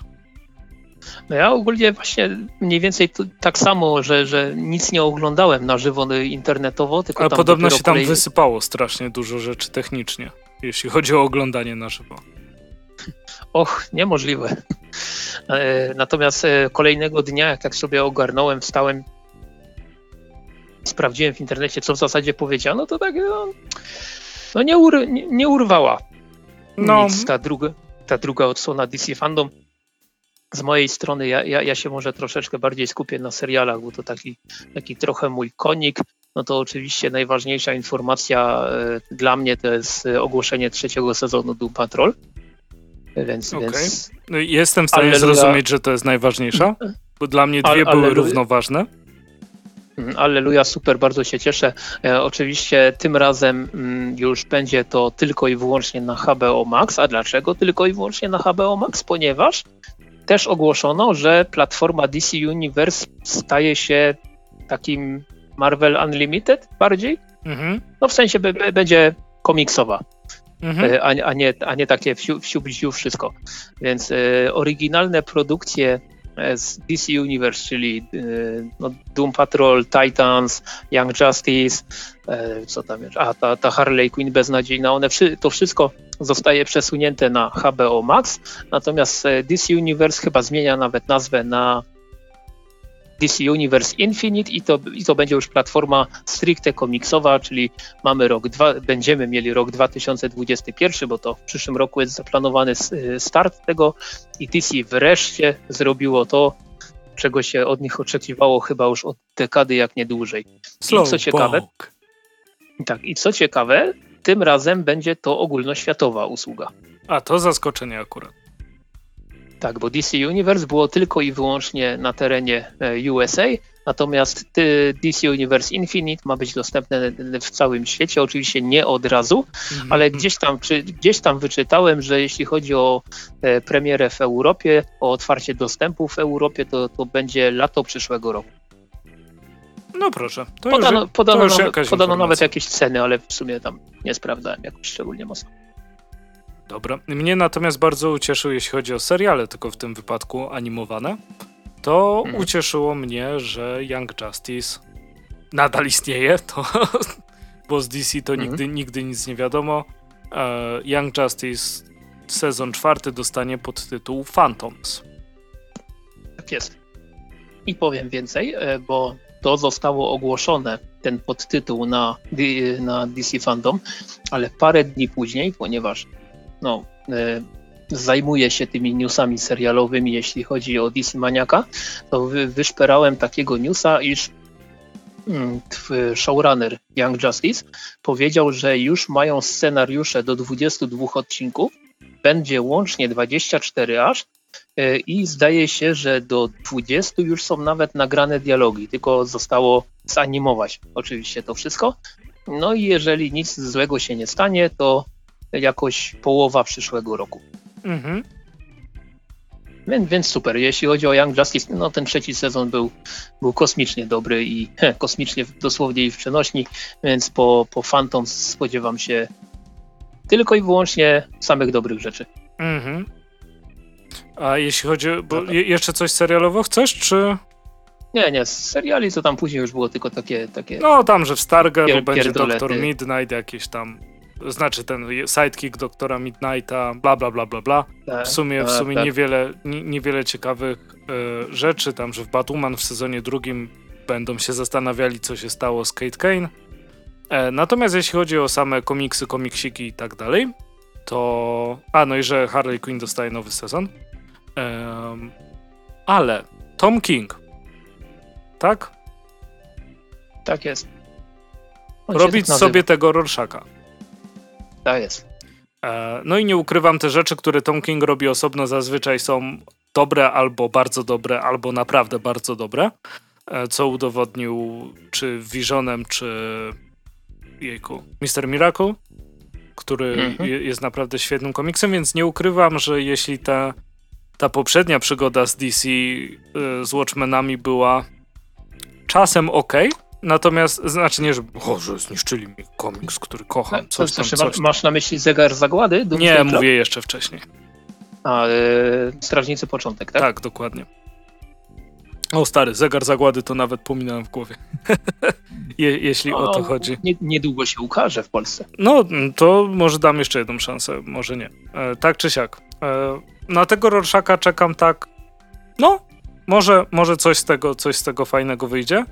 No ja ogólnie właśnie mniej więcej tak samo, że, że nic nie oglądałem na żywo internetowo, tylko Ale podobno się tam kolej... wysypało strasznie dużo rzeczy technicznie, jeśli chodzi o oglądanie na żywo. Och, niemożliwe. E, natomiast e, kolejnego dnia, jak tak sobie ogarnąłem, wstałem, sprawdziłem w internecie, co w zasadzie powiedziano, to tak no, no nie, ur, nie, nie, urwała no. nic ta druga, ta druga odsłona DC Fandom. Z mojej strony ja, ja, ja się może troszeczkę bardziej skupię na serialach, bo to taki, taki trochę mój konik. No to oczywiście najważniejsza informacja e, dla mnie to jest ogłoszenie trzeciego sezonu Doom Patrol. Więc, okay. więc... No jestem w stanie Alleluja. zrozumieć, że to jest najważniejsza, bo dla mnie dwie były Alleluja. równoważne. Mm, Alleluja, super, bardzo się cieszę. E, oczywiście tym razem mm, już będzie to tylko i wyłącznie na HBO Max. A dlaczego tylko i wyłącznie na HBO Max? Ponieważ też ogłoszono, że platforma DC Universe staje się takim Marvel Unlimited bardziej. Mhm. No w sensie będzie komiksowa mhm. E, a, a, nie, a nie takie wsiu, wsiu, wszystko. Więc e, oryginalne produkcje e, z DC Universe, czyli no, Doom Patrol, Titans, Young Justice, co tam jeszcze, a ta, ta Harley Quinn beznadziejna, one to wszystko zostaje przesunięte na HBO Max, natomiast DC Universe chyba zmienia nawet nazwę na DC Universe Infinite i to, i to będzie już platforma stricte komiksowa, czyli mamy rok dwa, będziemy mieli rok 2021, bo to w przyszłym roku jest zaplanowany start tego i DC wreszcie zrobiło to, czego się od nich oczekiwało chyba już od dekady, jak nie dłużej. Slow I co ciekawe, tak, i co ciekawe, tym razem będzie to ogólnoświatowa usługa. A to zaskoczenie akurat. Tak, bo DC Universe było tylko i wyłącznie na terenie e, USA, natomiast DC Universe Infinite ma być dostępne w całym świecie, oczywiście nie od razu, mm -hmm. ale gdzieś tam, gdzieś tam wyczytałem, że jeśli chodzi o e, premierę w Europie, o otwarcie dostępu w Europie, to, to będzie lato przyszłego roku. No proszę. To podano, już, podano, to już nawet, podano nawet jakieś ceny, ale w sumie tam nie sprawdzałem jakoś szczególnie mocno. Dobra. Mnie natomiast bardzo ucieszył, jeśli chodzi o seriale, tylko w tym wypadku animowane, to mhm. ucieszyło mnie, że Young Justice nadal istnieje, to, bo z DC to mhm. nigdy, nigdy nic nie wiadomo. E, Young Justice sezon czwarty dostanie pod tytuł Phantoms. Tak jest. I powiem więcej, e, bo to zostało ogłoszone, ten podtytuł na, na DC Fandom, ale parę dni później, ponieważ no, e, zajmuje się tymi newsami serialowymi, jeśli chodzi o DC Maniaka, to wy, wyszperałem takiego newsa, iż mm, showrunner Young Justice powiedział, że już mają scenariusze do 22 odcinków, będzie łącznie 24 aż e, i zdaje się, że do 20 już są nawet nagrane dialogi, tylko zostało zanimować oczywiście to wszystko. No i jeżeli nic złego się nie stanie, to jakoś połowa przyszłego roku. Mhm. Więc, więc, super. Jeśli chodzi o Young Justice, no ten trzeci sezon był, był kosmicznie dobry i he, kosmicznie dosłownie i w przenośni, więc po, po Phantoms spodziewam się tylko i wyłącznie samych dobrych rzeczy. Mhm. A jeśli chodzi, bo no jeszcze coś serialowo chcesz, czy... Nie, nie, z seriali to tam później już było tylko takie... takie no tam, że w Stargirl będzie Doktor Midnight, jakieś tam znaczy ten sidekick doktora Midnighta, bla bla bla bla bla. Tak, w sumie, w tak, sumie tak. niewiele, niewiele ciekawych y, rzeczy, tam, że w Batwoman w sezonie drugim będą się zastanawiali, co się stało z Kate Kane. E, natomiast jeśli chodzi o same komiksy, komiksiki i tak dalej, to... A, no i że Harley Quinn dostaje nowy sezon. E, ale Tom King, tak? Tak jest. On Robić tak sobie tego Rorschaka. Tak jest. E, no i nie ukrywam, te rzeczy, które Tom King robi osobno, zazwyczaj są dobre albo bardzo dobre, albo naprawdę bardzo dobre, e, co udowodnił czy Visionem, czy jejku, Mr. Miracle, który mhm. jest naprawdę świetnym komiksem, więc nie ukrywam, że jeśli ta, ta poprzednia przygoda z DC e, z Watchmenami była czasem ok, Natomiast, znaczy nie, że, o, że zniszczyli mi komiks, który kocham, coś tam, coś tam. Masz na myśli Zegar Zagłady? Nie, mówię jeszcze wcześniej. A, e, Strażnicy Początek, tak? Tak, dokładnie. O stary, Zegar Zagłady to nawet pominąłem w głowie. Je, jeśli no, o to chodzi. Nie, niedługo się ukaże w Polsce. No, to może dam jeszcze jedną szansę, może nie. E, tak czy siak. E, na tego Rorschaka czekam tak, no, może, może coś z tego, coś z tego fajnego wyjdzie.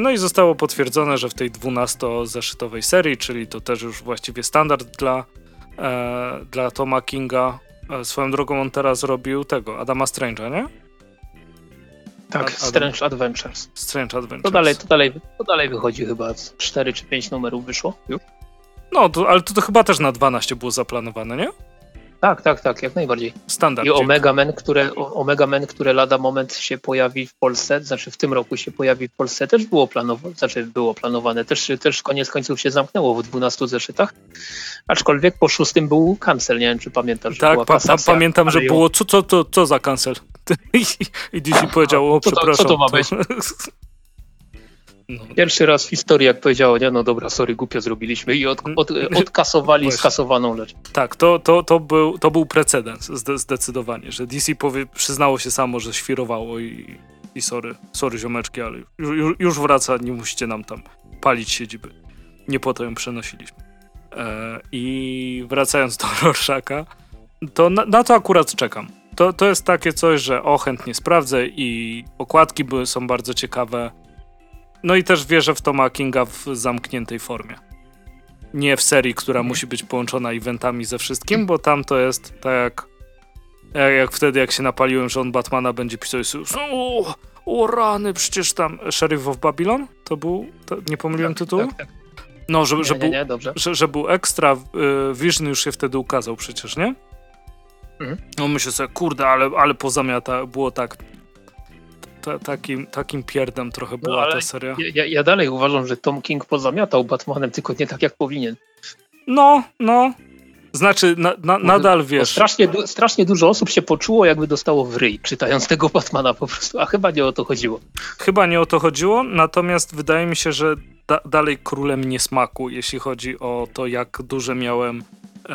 No i zostało potwierdzone, że w tej 12-zeszytowej serii, czyli to też już właściwie standard dla, e, dla Toma Kinga, e, swoją drogą on teraz robił tego, Adama Strange'a, nie? Tak, Ad Strange Adventures. Strange Adventures. To dalej, to, dalej, to dalej wychodzi chyba, 4 czy 5 numerów wyszło już. No, to, ale to, to chyba też na 12 było zaplanowane, nie? Tak, tak, tak, jak najbardziej. Standard. I Omega Man, które, Omega Man, które lada moment się pojawi w Polsce, znaczy w tym roku się pojawi w Polsce, też było planowane, znaczy było planowane, też, też koniec końców się zamknęło w 12 zeszytach, aczkolwiek po szóstym był cancel, nie wiem czy pamiętasz. Tak, pa, pa, pamiętam, że było, co, co, co, co za cancel? I DC powiedział, o przepraszam. Co to ma być? No. Pierwszy raz w historii, jak powiedziało, nie, no dobra, sorry, głupio zrobiliśmy i od, od, odkasowali Właśnie. skasowaną rzecz. Tak, to, to, to, był, to był precedens zdecydowanie, że DC powie, przyznało się samo, że świrowało i, i sorry, sorry ziomeczki, ale już, już wraca, nie musicie nam tam palić siedziby. Nie po to ją przenosiliśmy. E, I wracając do Rorschaka, to na, na, to akurat czekam. To, to jest takie coś, że o, chętnie sprawdzę i okładki były, są bardzo ciekawe. No i też wierzę w Toma Kinga w zamkniętej formie. Nie w serii, która mhm. musi być połączona eventami ze wszystkim, bo tam to jest tak jak, jak, jak wtedy, jak się napaliłem, że on Batmana będzie pisał o, o rany, przecież tam Sheriff of Babylon to był, to, nie pomyliłem tak, tytułu? Tak, tak. No, że, nie, że, nie, był, nie, że, że, był ekstra, y, Vision już się wtedy ukazał przecież, nie? Mhm. No myślę sobie, kurde, ale, ale pozamiata było tak ta, takim, takim pierdem trochę no, była ta seria. Ja, ja, dalej uważam, że Tom King pozamiatał Batmanem, tylko nie tak jak powinien. No, no. Znaczy, na, na, nadal wiesz. Strasznie, strasznie dużo osób się poczuło, jakby dostało w ryj, czytając tego Batmana po prostu, a chyba nie o to chodziło. Chyba nie o to chodziło, natomiast wydaje mi się, że da, dalej królem niesmaku, jeśli chodzi o to, jak duże miałem e,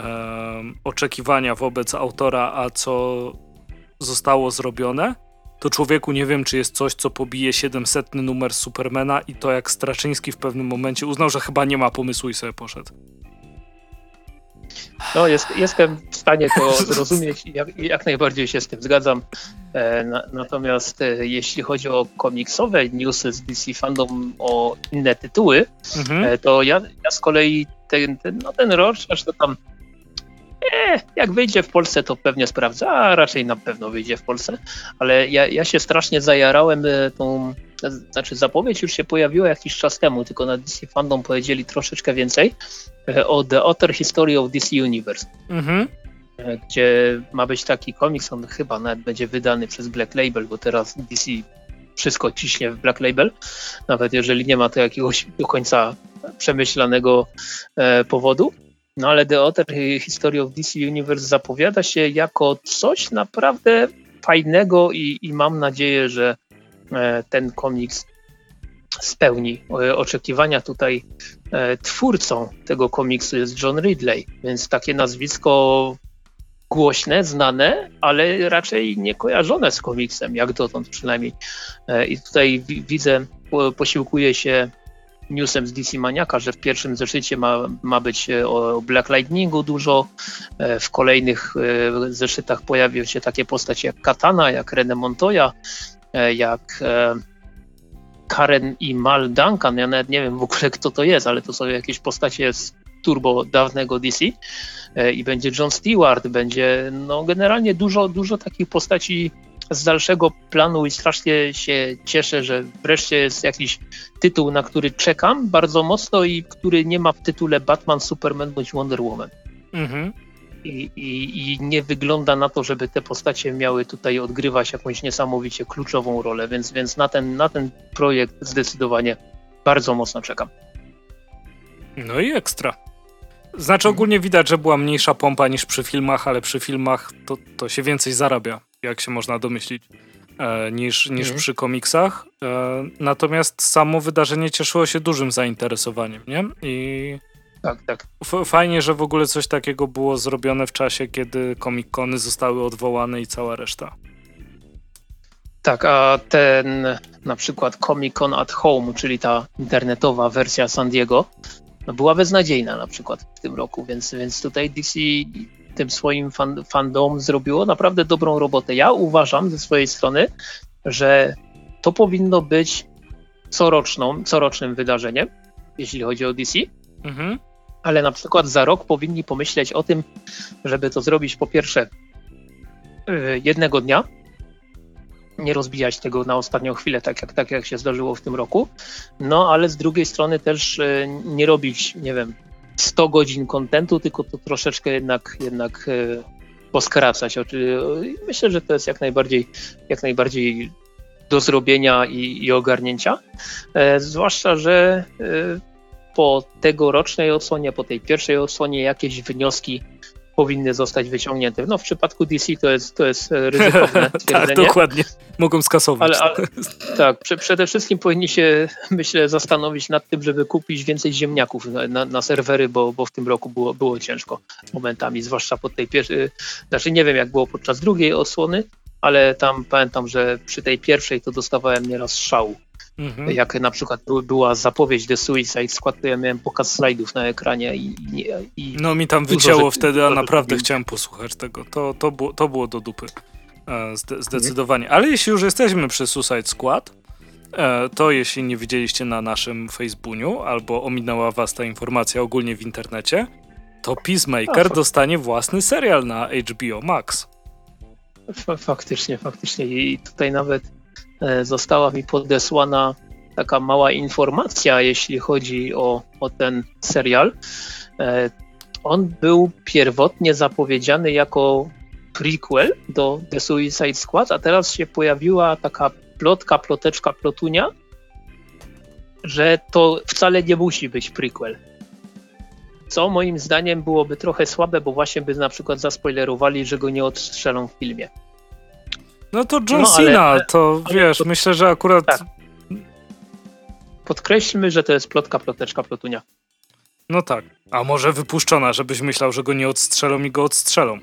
oczekiwania wobec autora, a co zostało zrobione to człowieku nie wiem, czy jest coś, co pobije 700 numer Supermana i to jak Straczyński w pewnym momencie uznał, że chyba nie ma pomysłu i sobie poszedł. No, jest, jestem w stanie to zrozumieć i jak, jak, najbardziej się z tym zgadzam. E, na, natomiast e, jeśli chodzi o komiksowe newsy z DC Fandom, o inne tytuły, mhm. e, to ja, ja z kolei ten, ten, no ten Rorschach to tam E, jak wyjdzie w Polsce, to pewnie sprawdzę, a raczej na pewno wyjdzie w Polsce, ale ja, ja się strasznie zajarałem e, tą, znaczy zapowiedź już się pojawiła jakiś czas temu, tylko na DC Fandom powiedzieli troszeczkę więcej e, o The Author History of DC Universe. Mhm. Gdzie ma być taki komiks, on chyba nawet będzie wydany przez Black Label, bo teraz DC wszystko ciśnie w Black Label, nawet jeżeli nie ma to jakiegoś do końca przemyślanego powodu. No ale The Other History of DC Universe zapowiada się jako coś naprawdę fajnego i, i mam nadzieję, że e, ten komiks spełni e, oczekiwania tutaj. E, twórcą tego komiksu jest John Ridley, więc takie nazwisko głośne, znane, ale raczej nie kojarzone z komiksem, jak dotąd przynajmniej. I tutaj widzę, posiłkuje się newsem z DC Maniaka, że w pierwszym zeszycie ma, ma być e, o Black Lightningu dużo, e, w kolejnych e, zeszytach pojawią się takie postacie jak Katana, jak René Montoya, jak Karen i Mal Duncan, ja nawet nie wiem w ogóle kto to jest, ale to są jakieś postacie z turbo dawnego DC i będzie John Stewart, będzie no generalnie dużo, dużo takich postaci z dalszego planu i strasznie się cieszę, że wreszcie jest jakiś tytuł, na który czekam bardzo mocno i który nie ma w tytule Batman, Superman bądź Wonder Woman. Mhm. I, i, I, nie wygląda na to, żeby te postacie miały tutaj odgrywać jakąś niesamowicie kluczową rolę, więc, więc na, ten, na ten projekt zdecydowanie bardzo mocno czekam. No i ekstra. Znaczy ogólnie widać, że była mniejsza pompa niż przy filmach, ale przy filmach to, to się więcej zarabia jak się można domyślić, e, niż, niż mhm. przy komiksach. E, natomiast samo wydarzenie cieszyło się dużym zainteresowaniem, nie? I tak, tak. Fajnie, że w ogóle coś takiego było zrobione w czasie, kiedy Comic-Cony zostały odwołane i cała reszta. Tak, a ten na przykład Comic Con at Home, czyli ta internetowa wersja San Diego, była beznadziejna na przykład w tym roku, więc, więc tutaj DC tym swoim fan, fandom zrobiło naprawdę dobrą robotę. Ja uważam ze swojej strony, że to powinno być coroczną, corocznym wydarzeniem, jeśli chodzi o DC. Mhm. Ale na przykład za rok powinni pomyśleć o tym, żeby to zrobić po pierwsze yy, jednego dnia, nie rozbijać tego na ostatnią chwilę, tak jak, tak jak się zdarzyło w tym roku. No ale z drugiej strony też yy, nie robić, nie wiem, 100 godzin kontentu, tylko to troszeczkę jednak, jednak e, poskracać. Myślę, że to jest jak najbardziej, jak najbardziej do zrobienia i, i ogarnięcia. E, zwłaszcza, że e, po tegorocznej odsłonie, po tej pierwszej odsłonie jakieś wnioski powinny zostać wyciągnięte. No w przypadku DC to jest, to jest e, ryzykowne tak, twierdzenie. tak, dokładnie. Mogą skasować. Ale, ale tak, przede wszystkim powinni się, myślę, zastanowić nad tym, żeby kupić więcej ziemniaków na, na, serwery, bo, bo w tym roku było, było ciężko momentami, zwłaszcza pod tej pierwszej, znaczy nie wiem jak było podczas drugiej osłony, ale tam pamiętam, że przy tej pierwszej to dostawałem nieraz szału Mhm. Jak na przykład była zapowiedź The Suicide Squad, to ja miałem pokaz slajdów na ekranie i... i no mi tam wycięło wtedy, a naprawdę chciałem posłuchać tego. To, to, było, to było do dupy. E, zde zdecydowanie. Ale jeśli już jesteśmy przy Suicide Squad, e, to jeśli nie widzieliście na naszym Facebooku albo ominęła was ta informacja ogólnie w internecie, to Peacemaker dostanie własny serial na HBO Max. Faktycznie, faktycznie. I tutaj nawet została mi podesłana taka mała informacja, jeśli chodzi o, o ten serial. E, on był pierwotnie zapowiedziany jako prequel do The Suicide Squad, a teraz się pojawiła taka plotka, ploteczka, plotunia, że to wcale nie musi być prequel. Co moim zdaniem byłoby trochę słabe, bo właśnie by na przykład zaspoilerowali, że go nie odstrzelą w filmie. No to John no, ale, Cena, to ale, wiesz, myślę, że akurat... Tak. Podkreślmy, że to jest plotka, ploteczka, plotunia. No tak. A może wypuszczona, żebyś myślał, że go nie odstrzelą i go odstrzelą.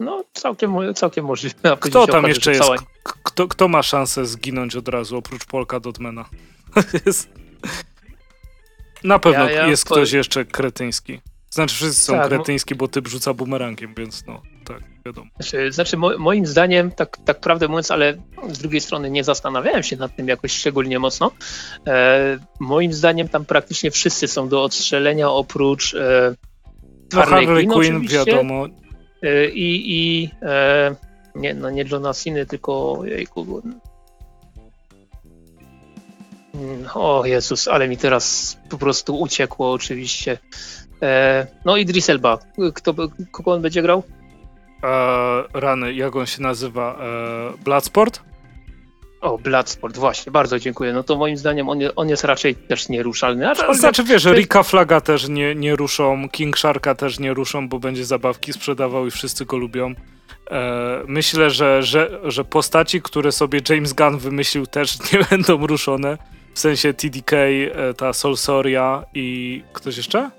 No, całkiem, całkiem możliwe. Kto tam jeszcze jest? Kto, kto ma szansę zginąć od razu, oprócz Polka Dodmana? Na pewno ja, ja jest ktoś jeszcze kretyński. Znaczy wszyscy są tak, kretyński, bo typ rzuca bumerangiem, więc no, tak, wiadomo. Znaczy, znaczy mo moim zdaniem, tak, tak prawdę mówiąc, ale z drugiej strony nie zastanawiałem się nad tym jakoś szczególnie mocno. E, moim zdaniem tam praktycznie wszyscy są do odstrzelenia oprócz e, no, Harley, Quinn, wiadomo. E, I, i e, nie, no nie Johna Cena, tylko jejku, o Jezus, ale mi teraz po prostu uciekło oczywiście. E, no i Elba. Kto, kogo on będzie grał? E, rany, jak on się nazywa? E, Bloodsport? O, Bloodsport, właśnie, bardzo dziękuję. No to moim zdaniem on, on jest raczej też nieruszalny. Aczkolwiek... Znaczy wiesz, że Rika Flaga też nie, nie ruszą, King Sharka też nie ruszą, bo będzie zabawki sprzedawał i wszyscy go lubią. E, myślę, że, że, że postaci, które sobie James Gunn wymyślił też nie będą ruszone. W sensie TDK, e, ta Solsoria i ktoś jeszcze?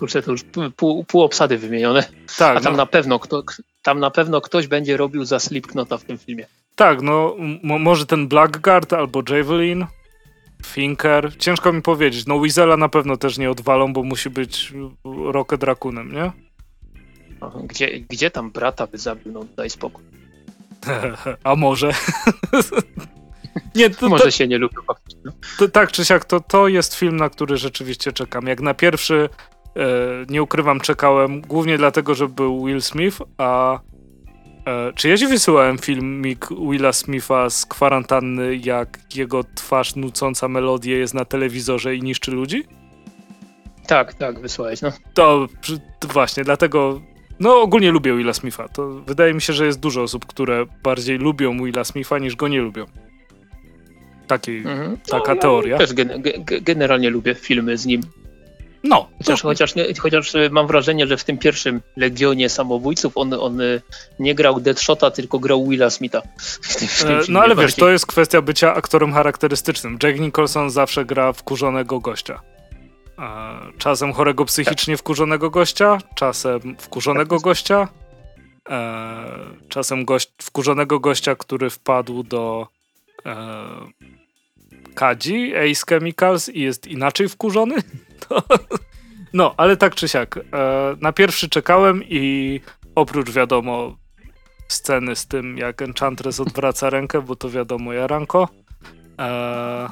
Kurczę, to już pół, pół obsady wymienione. Tak, A tam, no. na pewno kto, tam na pewno ktoś będzie robił za Slipknota w tym filmie. Tak, no może ten Blackguard albo Javelin, Finker. Ciężko mi powiedzieć. No Weasela na pewno też nie odwalą, bo musi być Rocket Racoonem, nie? Gdzie, gdzie tam brata by zabił? No daj spokój. A może? Nie, to, Może to, się nie faktycznie. No. Tak czy siak, to, to jest film, na który rzeczywiście czekam. Jak na pierwszy, nie ukrywam, czekałem głównie dlatego, że był Will Smith, a e, czy ja ci wysyłałem filmik Willa Smitha z kwarantanny, jak jego twarz nucąca melodię jest na telewizorze i niszczy ludzi? Tak, tak, wysłałeś, no. To, to właśnie, dlatego no ogólnie lubię Willa Smitha. To wydaje mi się, że jest dużo osób, które bardziej lubią Willa Smitha niż go nie lubią. Taki, mhm. Taka no, teoria. Też gen, generalnie lubię filmy z nim. No. Chociaż, chociaż, nie, chociaż mam wrażenie, że w tym pierwszym Legionie Samobójców on, on nie grał Deadshota, tylko grał Willa Smitha. E, no ale wiesz, to jest kwestia bycia aktorem charakterystycznym. Jack Nicholson zawsze gra wkurzonego gościa. E, czasem chorego psychicznie wkurzonego gościa, czasem wkurzonego tak gościa, e, czasem gość, wkurzonego gościa, który wpadł do Kadzi, Ace Chemicals i jest inaczej wkurzony. To... No, ale tak czy siak. E, na pierwszy czekałem i oprócz wiadomo sceny z tym, jak Enchantress odwraca rękę, bo to wiadomo jaranko. E,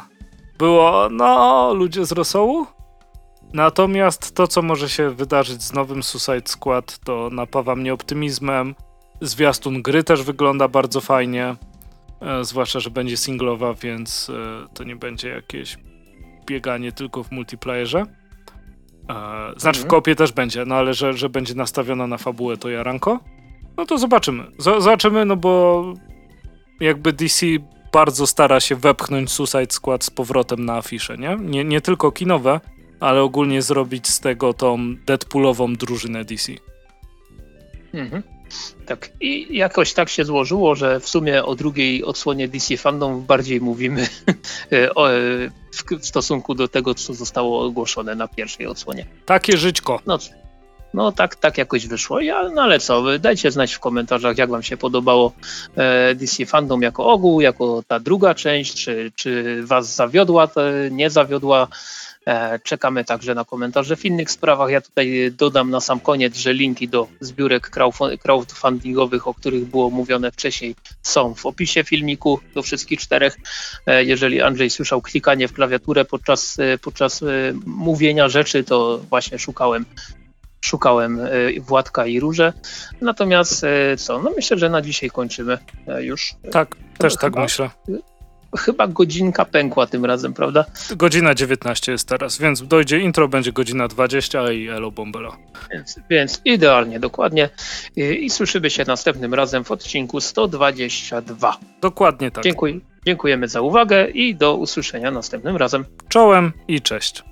było, no, ludzie z rosołu. Natomiast to, co może się wydarzyć z nowym Suicide Squad, to napawa mnie optymizmem. Zwiastun gry też wygląda bardzo fajnie. E, zwłaszcza, że będzie singlowa, więc to nie będzie jakieś bieganie tylko w multiplayerze. E, znaczy w mhm. kopie też będzie, no ale że, że będzie nastawiona na fabułę to jaranko. No to zobaczymy. Z zobaczymy, no bo jakby DC bardzo stara się wepchnąć Suicide Squad z powrotem na afisze, nie? Nie, nie tylko kinowe, ale ogólnie zrobić z tego tą Deadpoolową drużynę DC. Mhm. Tak, i jakoś tak się złożyło, że w sumie o drugiej odsłonie DC Fandom bardziej mówimy e, w stosunku do tego, co zostało ogłoszone na pierwszej odsłonie. Takie żyćko. No, No tak, tak jakoś wyszło. Ja, no ale co, dajcie znać w komentarzach, jak wam się podobało e, DC Fandom jako ogół, jako ta druga część, czy, czy was zawiodła, nie zawiodła. E, czekamy także na komentarze w innych sprawach. Ja tutaj dodam na sam koniec, że linki do zbiórek crowdfundingowych, o których było mówione wcześniej, są w opisie filmiku do wszystkich czterech. E, jeżeli Andrzej słyszał klikanie w klawiaturę podczas, e, podczas mówienia rzeczy, to właśnie szukałem szukałem Władka i Róże. Natomiast co, no myślę, że na dzisiaj kończymy już. Tak, też tak myślę chyba godzinka pękła tym razem, prawda? Godzina 19 jest teraz, więc dojdzie intro, będzie godzina 20 i elo bombelo. Więc, więc idealnie, dokładnie. I, I, słyszymy się następnym razem w odcinku 122. Dokładnie tak. Dziękuję, dziękujemy za uwagę i do usłyszenia następnym razem. Czołem i cześć.